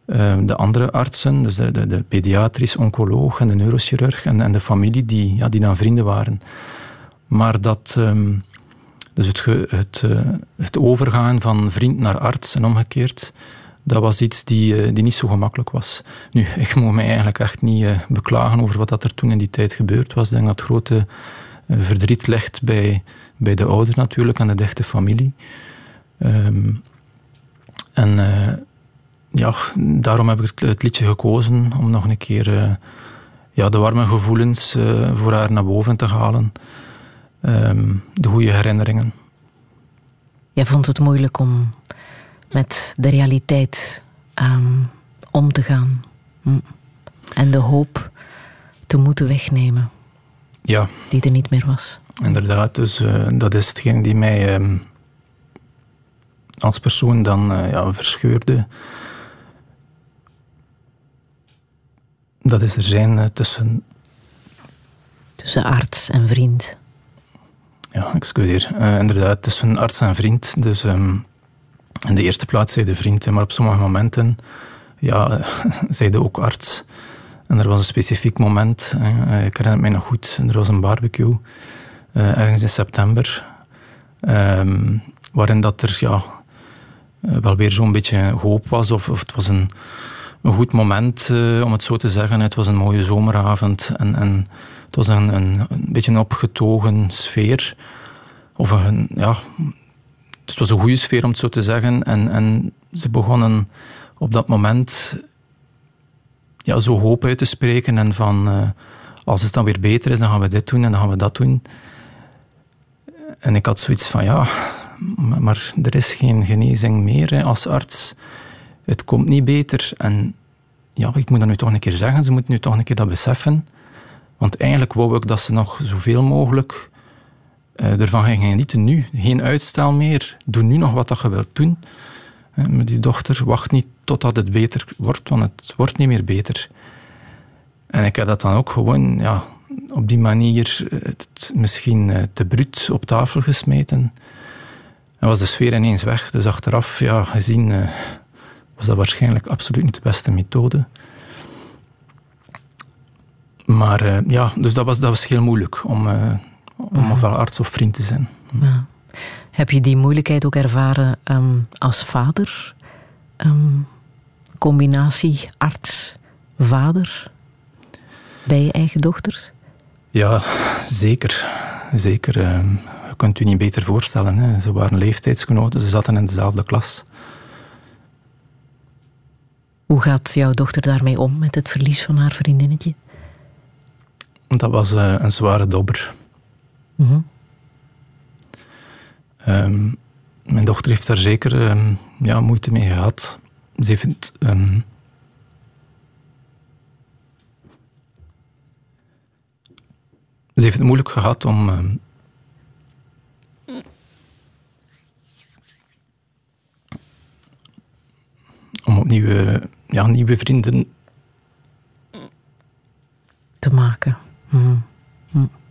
uh, de andere artsen, dus de, de, de pediatrisch oncoloog en de neurochirurg, en, en de familie, die, ja, die dan vrienden waren. Maar dat, um, dus het, het, uh, het, overgaan van vriend naar arts en omgekeerd, dat was iets die, uh, die niet zo gemakkelijk was. Nu, ik moet mij eigenlijk echt niet uh, beklagen over wat dat er toen in die tijd gebeurd was. Ik denk dat het grote verdriet ligt bij, bij de ouders natuurlijk en de dichte familie. Um, en ja, daarom heb ik het, het, liedje gekozen om nog een keer ja, de warme gevoelens voor haar naar boven te halen um, de goede herinneringen. Jij vond het moeilijk om met de realiteit um, om te gaan. Hm. En de hoop te moeten wegnemen. Ja. Die er niet meer was. Inderdaad, dus uh, dat is hetgeen die mij um, als persoon dan uh, ja, verscheurde. Dat is er zijn uh, tussen. Tussen arts en vriend. Ja, excuseer. Uh, inderdaad, tussen arts en vriend. Dus um, in de eerste plaats zei de vriend, maar op sommige momenten ja, zei de ook arts. En er was een specifiek moment, uh, ik herinner het mij nog goed, er was een barbecue uh, ergens in september, um, waarin dat er ja, wel weer zo'n beetje hoop was, of, of het was een, een goed moment, om het zo te zeggen. Het was een mooie zomeravond en, en het was een, een, een beetje een opgetogen sfeer. Of een, ja, het was een goede sfeer om het zo te zeggen. En, en ze begonnen op dat moment ja, zo hoop uit te spreken. En van, uh, als het dan weer beter is, dan gaan we dit doen en dan gaan we dat doen. En ik had zoiets van, ja, maar er is geen genezing meer hè, als arts. Het komt niet beter. En ja, ik moet dat nu toch een keer zeggen. Ze moeten nu toch een keer dat beseffen. Want eigenlijk wou ik dat ze nog zoveel mogelijk uh, ervan gingen genieten. Nu, geen uitstel meer. Doe nu nog wat dat je wilt doen. Met die dochter, wacht niet totdat het beter wordt, want het wordt niet meer beter. En ik heb dat dan ook gewoon ja, op die manier uh, misschien te bruut op tafel gesmeten. En was de sfeer ineens weg. Dus achteraf, ja, gezien, was dat waarschijnlijk absoluut niet de beste methode. Maar uh, ja, dus dat was, dat was heel moeilijk om, uh, om ofwel arts of vriend te zijn. Ja. Heb je die moeilijkheid ook ervaren um, als vader? Um, combinatie arts-vader bij je eigen dochters? Ja, zeker. Zeker. Uh, je kunt u niet beter voorstellen. Hè. Ze waren leeftijdsgenoten, ze zaten in dezelfde klas. Hoe gaat jouw dochter daarmee om met het verlies van haar vriendinnetje? Dat was eh, een zware dobber. Mhm. Ehm, mijn dochter heeft daar zeker ehm, ja, moeite mee gehad. Ze ehm, ze heeft het moeilijk gehad om. om opnieuw eh, ja, nieuwe vrienden te maken. Mm-hmm. mm-hmm.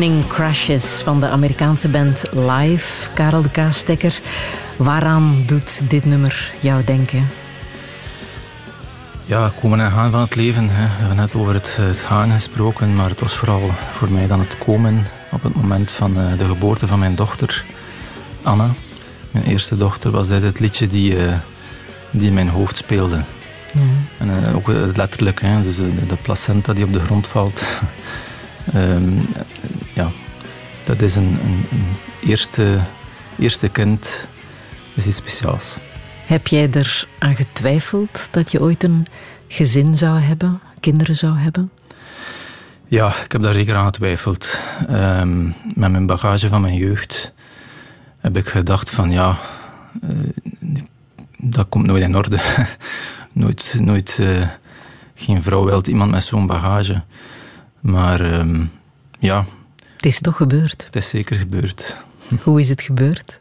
Lightning Crashes van de Amerikaanse band Live. Karel de Kaastekker, waaraan doet dit nummer jou denken? Ja, komen en gaan van het leven. Hè. We hebben net over het, het gaan gesproken, maar het was vooral voor mij dan het komen op het moment van uh, de geboorte van mijn dochter, Anna. Mijn eerste dochter was dit het liedje die, uh, die in mijn hoofd speelde. Mm. En uh, ook letterlijk, hè, dus de, de, placenta die op de grond valt. um, ja, dat is een, een, een, eerste, eerste kind, is iets speciaals. Heb jij er aan getwijfeld dat je ooit een gezin zou hebben, kinderen zou hebben? Ja, ik heb daar zeker aan getwijfeld. Um, met mijn bagage van mijn jeugd heb ik gedacht van ja, uh, dat komt nooit in orde. nooit, nooit uh, geen vrouw wilt iemand met zo'n bagage. Maar um, ja. Het is toch gebeurd? Het is zeker gebeurd. Hoe is het gebeurd?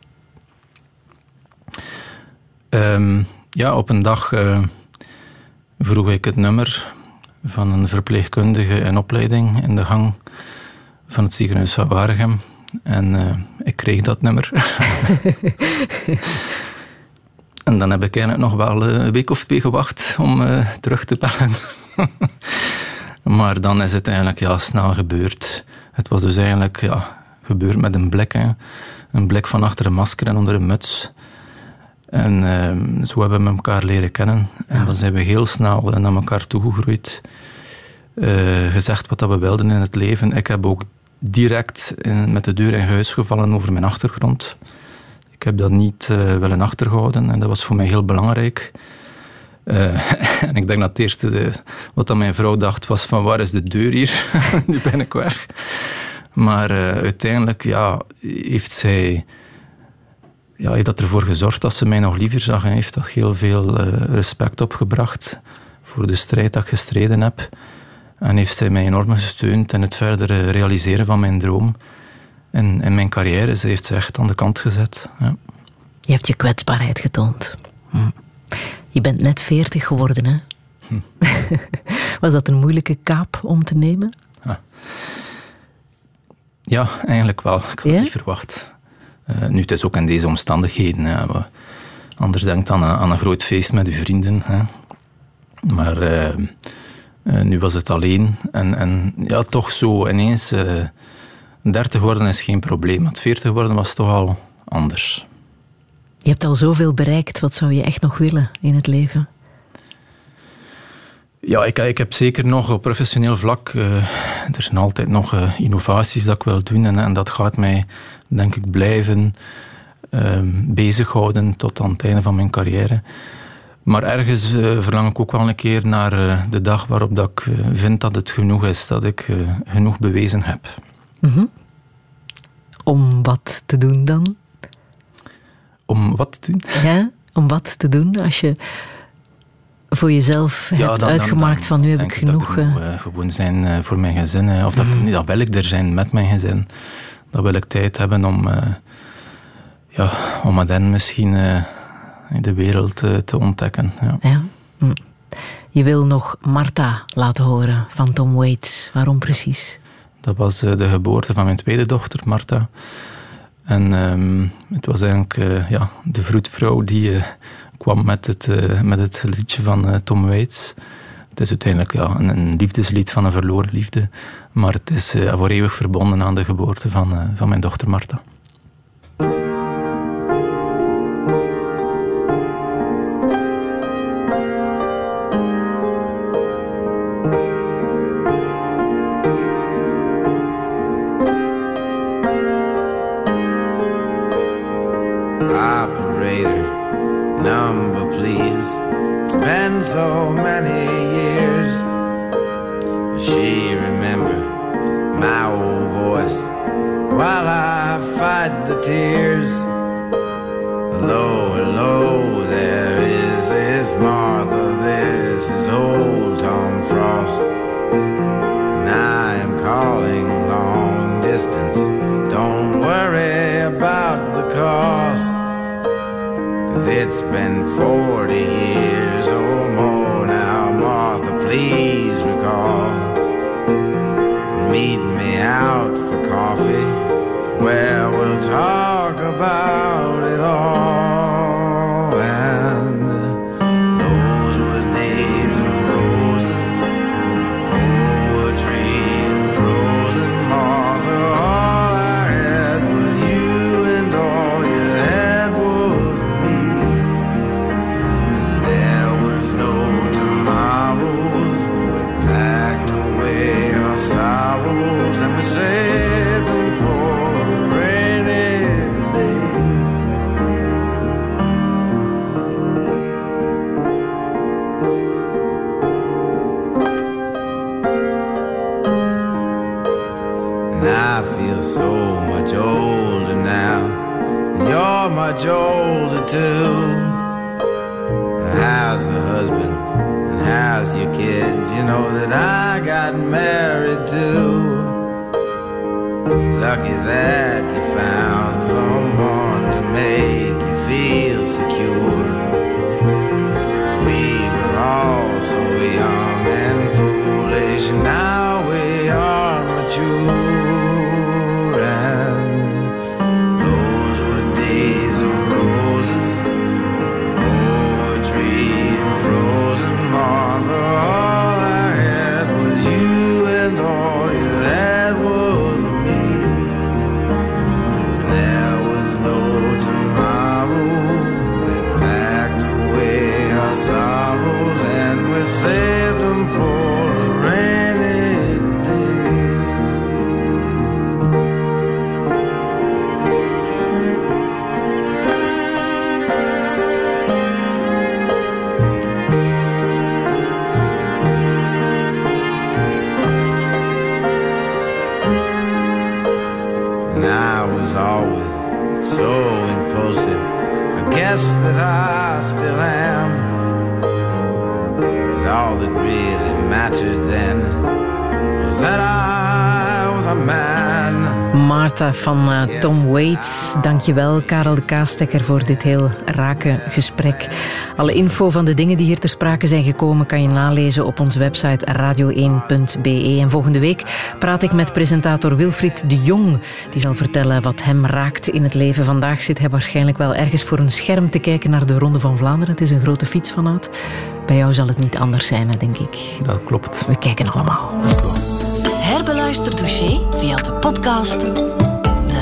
Um, ja, op een dag uh, vroeg ik het nummer van een verpleegkundige in opleiding in de gang van het ziekenhuis van Waregem. En uh, ik kreeg dat nummer. en dan heb ik eigenlijk nog wel een week of twee gewacht om uh, terug te bellen. maar dan is het eigenlijk ja, snel gebeurd. Het was dus eigenlijk ja, gebeurd met een blik. Hè. Een blik van achter een masker en onder een muts. En uh, zo hebben we elkaar leren kennen. En dan zijn we heel snel naar elkaar toegegroeid. Uh, gezegd wat dat we wilden in het leven. Ik heb ook direct in, met de deur in huis gevallen over mijn achtergrond. Ik heb dat niet uh, willen achterhouden en dat was voor mij heel belangrijk. Uh, en ik denk dat het eerste de, wat dat mijn vrouw dacht was van waar is de deur hier? nu ben ik weg. Maar uh, uiteindelijk ja, heeft zij ja, heeft dat ervoor gezorgd dat ze mij nog liever zag en heeft dat heel veel respect opgebracht voor de strijd dat ik gestreden heb. En heeft zij mij enorm gesteund in het verdere realiseren van mijn droom. En in mijn carrière, ze heeft ze echt aan de kant gezet. Ja. Je hebt je kwetsbaarheid getoond. Hm. Je bent net veertig geworden, hè? Hm. Was dat een moeilijke kaap om te nemen? Ja, ja eigenlijk wel. Ik had het niet verwacht. Uh, nu, het is ook in deze omstandigheden. Anders denkt aan, aan een groot feest met uw vrienden. Hè. Maar... Uh, uh, nu was het alleen. En, en ja, toch zo ineens. Uh, 30 worden is geen probleem. Maar 40 worden was toch al anders. Je hebt al zoveel bereikt. Wat zou je echt nog willen in het leven? Ja, ik, ik heb zeker nog op professioneel vlak. Uh, er zijn altijd nog uh, innovaties dat ik wil doen. En, en, dat gaat mij, denk ik, blijven uh, bezighouden tot aan het einde van mijn carrière. Maar ergens uh, verlang ik ook wel een keer naar de dag waarop dat ik vind dat het genoeg is, dat ik genoeg bewezen heb. Mm -hmm. Om wat te doen dan? Om wat te doen? Ja, om wat te doen als je voor jezelf ja, hebt dan, uitgemaakt dan, van nu heb ik genoeg. Dat ik gewoon zijn voor mijn gezin. Of dat, mm. nee, dat wil ik er zijn met mijn gezin. Dan wil ik tijd hebben om, ja, om met hen misschien in de wereld te, ontdekken. Ja. ja. Hm. Je wil nog Martha laten horen van Tom Waits. Waarom precies? Dat was uh, de geboorte van mijn tweede dochter, Martha. En um, het was eigenlijk uh, ja, de vroedvrouw die uh, kwam met het, met het liedje van Tom Waits. Het is uiteindelijk ja, een, een, liefdeslied van een verloren liefde. Maar het is voor eeuwig verbonden aan de geboorte van, van mijn dochter Martha. Van eh, Tom Waits. Dankjewel, Karel de Kaastekker, voor dit heel rake gesprek. Alle info van de dingen die hier ter sprake zijn gekomen kan je nalezen op onze website radio1.be. En volgende week praat ik met presentator Wilfried de Jong. Die zal vertellen wat hem raakt in het leven. Vandaag zit hij waarschijnlijk wel ergens voor een scherm te kijken naar de Ronde van Vlaanderen. Het is een grote fiets vanuit. Bij jou zal het niet anders zijn, denk ik. Dat klopt. We kijken allemaal. Herbeluister Douché via de podcast,